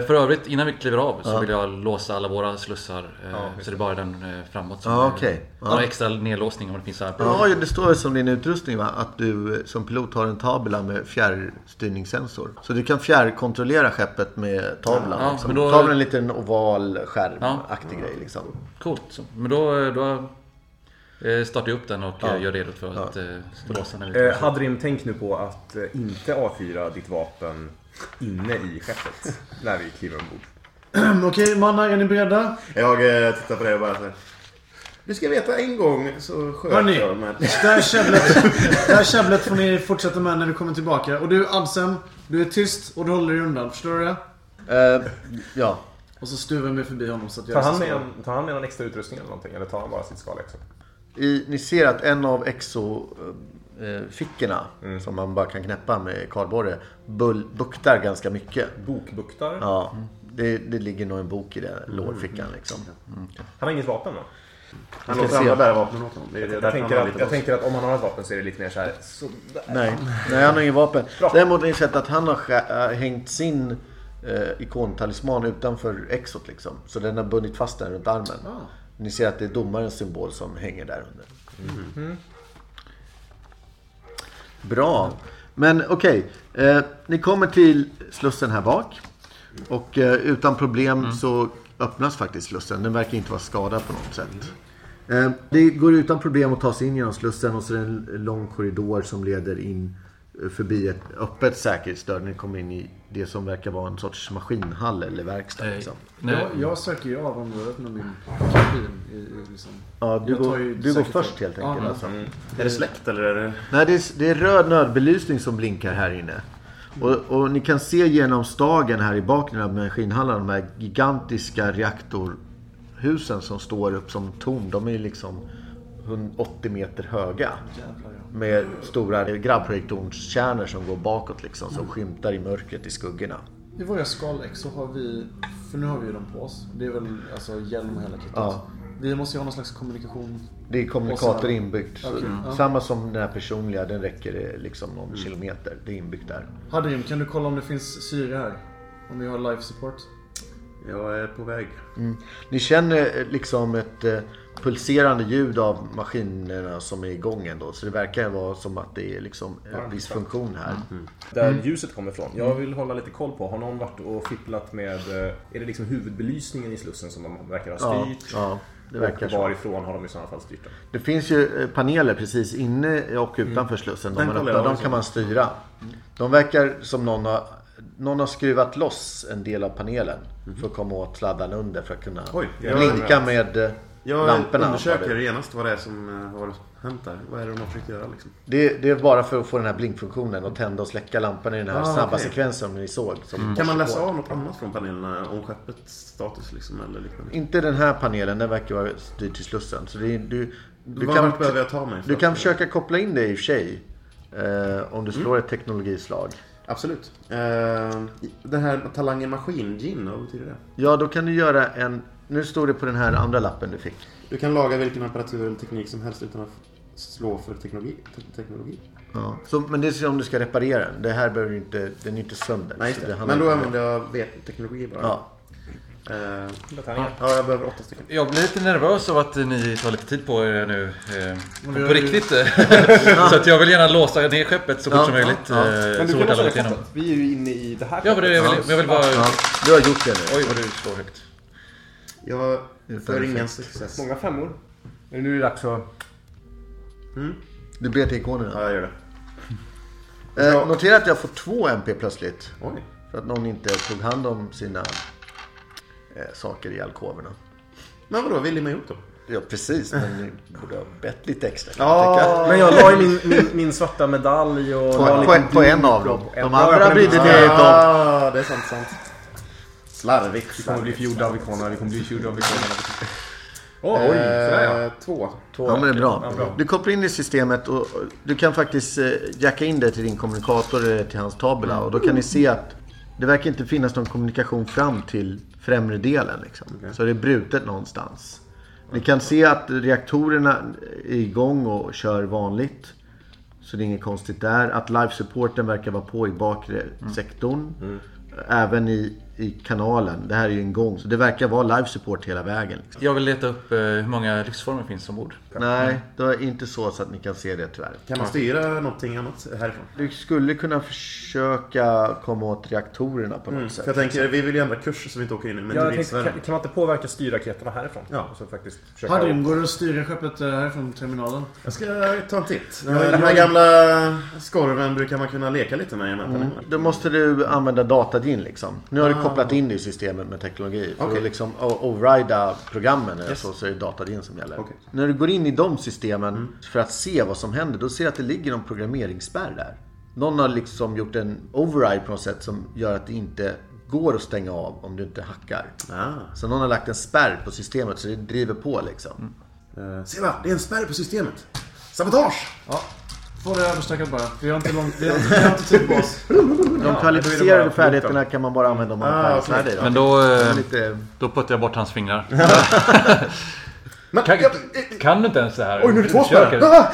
för övrigt, innan vi kliver av så vill jag låsa alla våra slussar. Eh, så det är bara den eh, framåt som Ja, är- okej. Han har extra nedlåsning om det finns här. Ja, det står som din utrustning va? Att du eh, som pilot har en tabela med fjärrstyrningssensor. Så du kan fjärrkontrollera skeppet med tavlan. Ja, liksom. då- Tavlan är en liten oval Ja. skärmaktig grej liksom. Coolt. Så. Men då, då eh, startar upp den och Ja. eh, gör redo för att eh, låsa vi Eh, Hadrim, tänk nu på att eh, inte avfyra ditt vapen inne i skeppet. när vi kliver ombord. Okej, mannar, är ni beredda? Jag eh, tittar på det och bara så här. Du ska veta en gång så sköt Hörni. jag med... Det här käbblet, det här käbblet får ni fortsätta med när vi kommer tillbaka. Och du Adsem, du är tyst och du håller dig undan. Förstår du det? Eh, ja. Och så stuvar vi förbi honom så att Tar jag han, med en, tar han med någon extra utrustning eller någonting? Eller tar han bara sitt skal också? I, ni ser att en av eh, fickorna som man bara kan knäppa med kardborre buktar ganska mycket. Bokbuktar. Ja, det, det ligger nog en bok i den lårfickan liksom. Han har inget vapen va? Han låter se. andra bära vapnen åt honom. Jag, han tänker har att, jag tänker att om han har ett vapen så är det lite mer så här. Så, Nej, nej han har ingen vapen. Bra. Däremot har ni sett att han har äh, hängt sin eh, ikontalisman utanför exot liksom. Så den har bundit fast den runt armen. Ni ser att det är domarens symbol som hänger där under. Bra. Men okej, eh, ni kommer till slussen här bak. Och eh, utan problem så öppnas faktiskt slussen. Den verkar inte vara skadad på något sätt. Eh, det går utan problem att ta sig in genom slussen och så är det en lång korridor som leder in förbi ett öppet säkerhetsdörr. Ni kommer in i det som verkar vara en sorts maskinhall eller verkstad. Liksom. nej, Jag, jag söker ju av området med min kabin. I, i, liksom. Ja, du går, du går först helt enkelt. ja. Alltså. Är det släkt eller är det... Nej, det är, det är röd nödbelysning som blinkar här inne. Och, och ni kan se genom stagen här i bakgrunden av maskinhallen de här gigantiska reaktorhusen som står upp som torn. De är ju liksom 180 meter höga. Med stora grabbprojektorskärnor som går bakåt liksom. Som skymtar i mörkret i skuggorna. I våra skalex så har vi, för nu har vi ju dem på oss. Det är väl alltså hjälm och hela kittet. Ja. Vi måste ju ha någon slags kommunikation. Det är kommunikator inbyggt. Okej, ja. Samma som den här personliga, den räcker eh, liksom någon kilometer. Det är inbyggt där. Hadrim, kan du kolla om det finns syre här? Om vi har life support? Jag är på väg. Ni känner eh, liksom ett eh, pulserande ljud av maskinerna som är igång ändå. Så det verkar vara som att det är liksom en viss funktion här. Där ljuset kommer ifrån. Jag vill hålla lite koll på. Har någon varit och fipplat med... eh, Är det liksom huvudbelysningen i slussen som de verkar ha Ja, styrt? ja, det verkar och så. varifrån har de i sådana fall styrt den? Det finns ju eh, paneler precis inne och utanför slussen. De, jag de kan man styra. De verkar som någon har, någon har skruvat loss en del av panelen. För att komma åt sladdarna under för att kunna Oj, blinka med eh, Jag lamporna. undersöker genast vad det är som eh, har hänt där. Vad är det de har försökt göra liksom? Det, det är bara för att få den här blinkfunktionen och tända och släcka lamporna i den här Ah, snabba okej. sekvensen som ni såg. Som Kan man läsa av något annat från panelerna om skeppets status liksom eller liknande? Inte den här panelen, den verkar vara styrd till Slussen. Så det du, du Vad kan, behöver jag ta mig? du kan försöka koppla in det i och för sig. Eh, om du slår ett teknologislag. Absolut. Eh, det här talangen maskin, gin, vad betyder det? Ja, då kan du göra en... Nu står det på den här andra lappen du fick. Du kan laga vilken apparatur eller teknik som helst utan att slå för teknologi. te- teknologi. Ja. Så, men det är om du ska reparera den. Det här behöver inte... Den är inte sönder. Nej, just Så det. handlar Men då använder jag vet- teknologi bara. Ja. Tärningar. ja, jag behöver åtta stycken. Jag blir lite nervös av att ni tar lite tid på er nu. Eh, på riktigt. så att jag vill gärna låsa ner skeppet så fort Ja, som möjligt. ja, ja. eh, Men du kan låsa det skeppet. Vi är ju inne i det här Ja, men det, jag, vill, jag vill bara... Ja, du har gjort det nu. Oj, vad du slår högt. Jag får ingen success. Många femmor. Men nu är det dags att... Du ber till ikonerna. Ja, jag gör det. Eh, notera att jag får två MP plötsligt. Oj. För att någon inte tog hand om sina eh, saker i alkoverna. Men vadå, vill man gjort då? Ja, precis. Men ni borde ha bett lite extra. Ja, Men jag la ju min, min, min svarta medalj och... På, på, på en av dem. De andra brydde ni er inte om. Det är sant, sant. Slarvigt. Vi kommer bli fjorda av ikonerna, vi kommer bli fjorda av ikonerna. Åh, oj, sådär ja. Eh, Två. Ja, men det är bra. Ja, bra. Du kopplar in det i systemet och du kan faktiskt eh, jacka in det till din kommunikator eller till hans tabula. Och då kan ni se att det verkar inte finnas någon kommunikation fram till främre delen. Liksom. Så det är brutet någonstans. Ni kan se att reaktorerna är igång och kör vanligt. Så det är inget konstigt där. Att live supporten verkar vara på i bakre sektorn. Även i, i kanalen. Det här är ju en gång. Så det verkar vara live support hela vägen. Liksom. Jag vill leta upp eh, hur många livsformer finns ombord. Nej, det är inte så, så att ni kan se det tyvärr. Kan man styra någonting annat härifrån? Du skulle kunna försöka komma åt reaktorerna på något Mm, sätt. jag tänker, vi vill ju ändra kurs så vi inte åker in i tänkte, meteoritsvärmen. kan, kan man inte påverka styrraketerna härifrån? Ja. Och så faktiskt försöka... Hadrim, går det att styra skeppet eh, härifrån terminalen? Jag ska ta en titt. Den Ja, här, den här jag- gamla skorven brukar man kunna leka lite med i panelerna. Då måste du använda datadin liksom. Nu har du kopplat in det i systemet med teknologi. För Okej. att liksom overrida programmen eller så, så är det datadin som gäller. Okej. När du går in i de systemen för att se vad som händer, då ser du att det ligger någon programmeringsspärr där. Någon har liksom gjort en override på något sätt som gör att det inte går att stänga av om du inte hackar. Ah. Så någon har lagt en spärr på systemet så det driver på liksom. Uh, se va, det är en spärr på systemet. Sabotage! Ja. Få det överstökat bara. Vi har inte, långt, vi har inte, vi har inte tid på oss. De kvalificerade färdigheterna kan man bara använda om man Ah, är okej. färdig. Men då, eh, då puttar jag bort hans fingrar. Men, Kan, jag, kan du inte ens det här? Oj, nu är det två spärrar!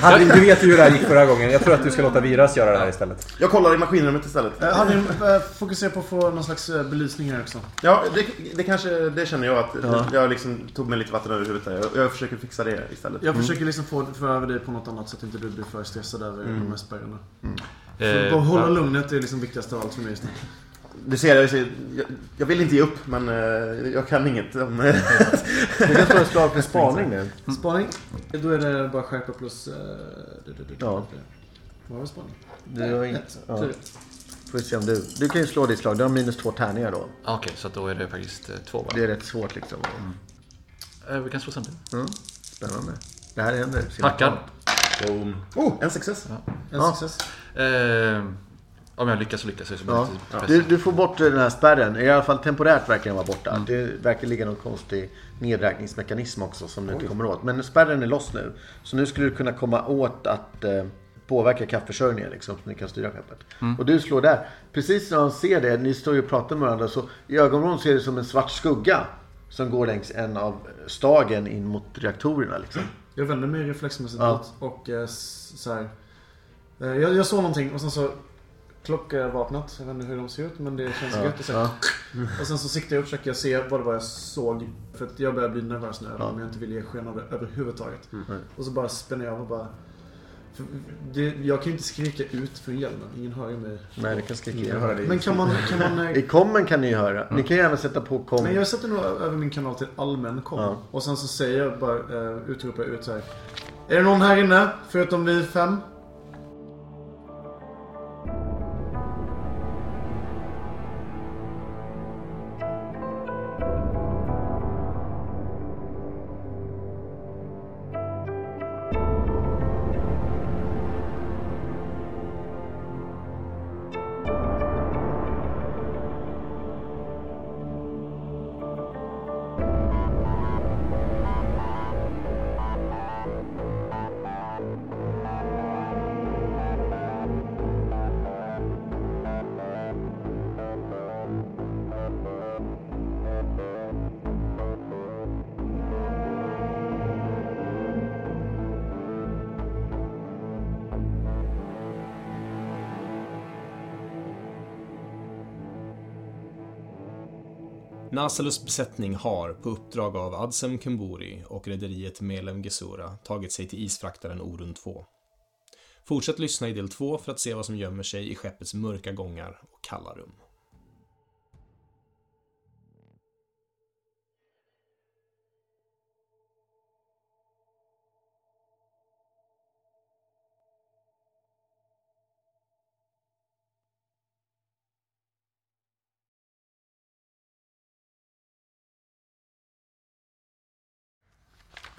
Harry, du vet ju hur det här gick förra gången. Jag tror att du ska låta Viras göra det här istället. jag kollar i maskinrummet istället. Eh, Hade ni eh, fokuserat på att få någon slags eh, belysning här också? Ja, det, det kanske, det känner jag att Ja. jag liksom tog mig lite vatten över huvudet där. Jag, jag försöker fixa det istället. Jag försöker liksom få få över dig på något annat så att inte du blir för stressad över de här spärrarna. Eh, Bara hålla ja. lugnet är liksom viktigast av allt för mig just nu. Du ser, jag, jag, jag vill inte ge upp, men eh, jag kan inget om... Du kan slå ett slag för spaning nu. Spaning. Då är det bara skärpa plus... du- du- du- Ja. Vad var det spaning? Du har inte... Ett. Ja. Får vi se om du... Du kan ju slå ditt slag. Du har minus två tärningar då. Okej, så att då är det faktiskt eh, två bara. Det är rätt svårt liksom. Eh, vi kan slå samtidigt. Mm. Spännande. Det här händer. Tackar. Boom. Oh, en success. En Ja. success. Eh, om jag lyckas så lyckas jag. Så Ja. Du, du får bort den här spärren. I alla fall temporärt verkar den vara borta. Det verkar ligga någon konstig nedräkningsmekanism också som du inte kommer åt. Men spärren är loss nu. Så nu skulle du kunna komma åt att eh, påverka kaffeförsörjningen liksom. Så ni kan styra skeppet. Och du slår där. Precis när han ser det, ni står ju och pratar med varandra. Så i ögonvrån ser det som en svart skugga. Som går längs en av stagen in mot reaktorerna liksom. Jag vänder mig reflexmässigt Ja. och eh, så här. Eh, jag, jag såg någonting och sen så klockar jag vet inte hur de ser ut men det känns Ja. gött. Och, så, Ja. och sen så siktar jag och försöker se vad det var jag såg. För att jag börjar bli nervös nu. Om jag inte vill ge sken av det överhuvudtaget. Och så bara spänner jag av och bara... Det, jag kan ju inte skrika ut från hjälmen. Ingen hör ju mig. Nej, det kan skrika Jag hör dig. Men kan man... Kan man eh, I kommen kan ni höra. Ni kan ju även sätta på kom. Men jag sätter nog över min kanal till allmän kom. Ja. Och sen så säger jag bara, uh, utropar jag ut så här. Är det någon här inne? Förutom vi fem? Nasalus besättning har, på uppdrag av Adsem Kumburi och rederiet Melem Gesura, tagit sig till isfraktaren Orun 2. Fortsätt lyssna i del 2 för att se vad som gömmer sig i skeppets mörka gångar och kalla rum.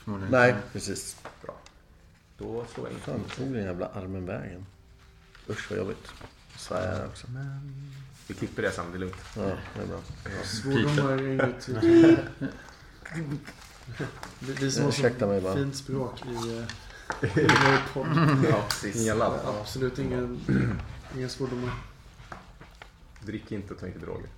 Förmodligen. Nej, precis. Då slår jag in. Fan, tog den jävla armen vägen? Usch vad jobbigt. Svär också. Vi klipper det sen, det är lugnt. Ja, det är bra. Svordomar är inget... Vi, vi som har så bara. fint språk i, eh, i vår podd. Ja, precis. Ingen ladd. Absolut ingen, inga svordomar. Drick inte och ta inte droger.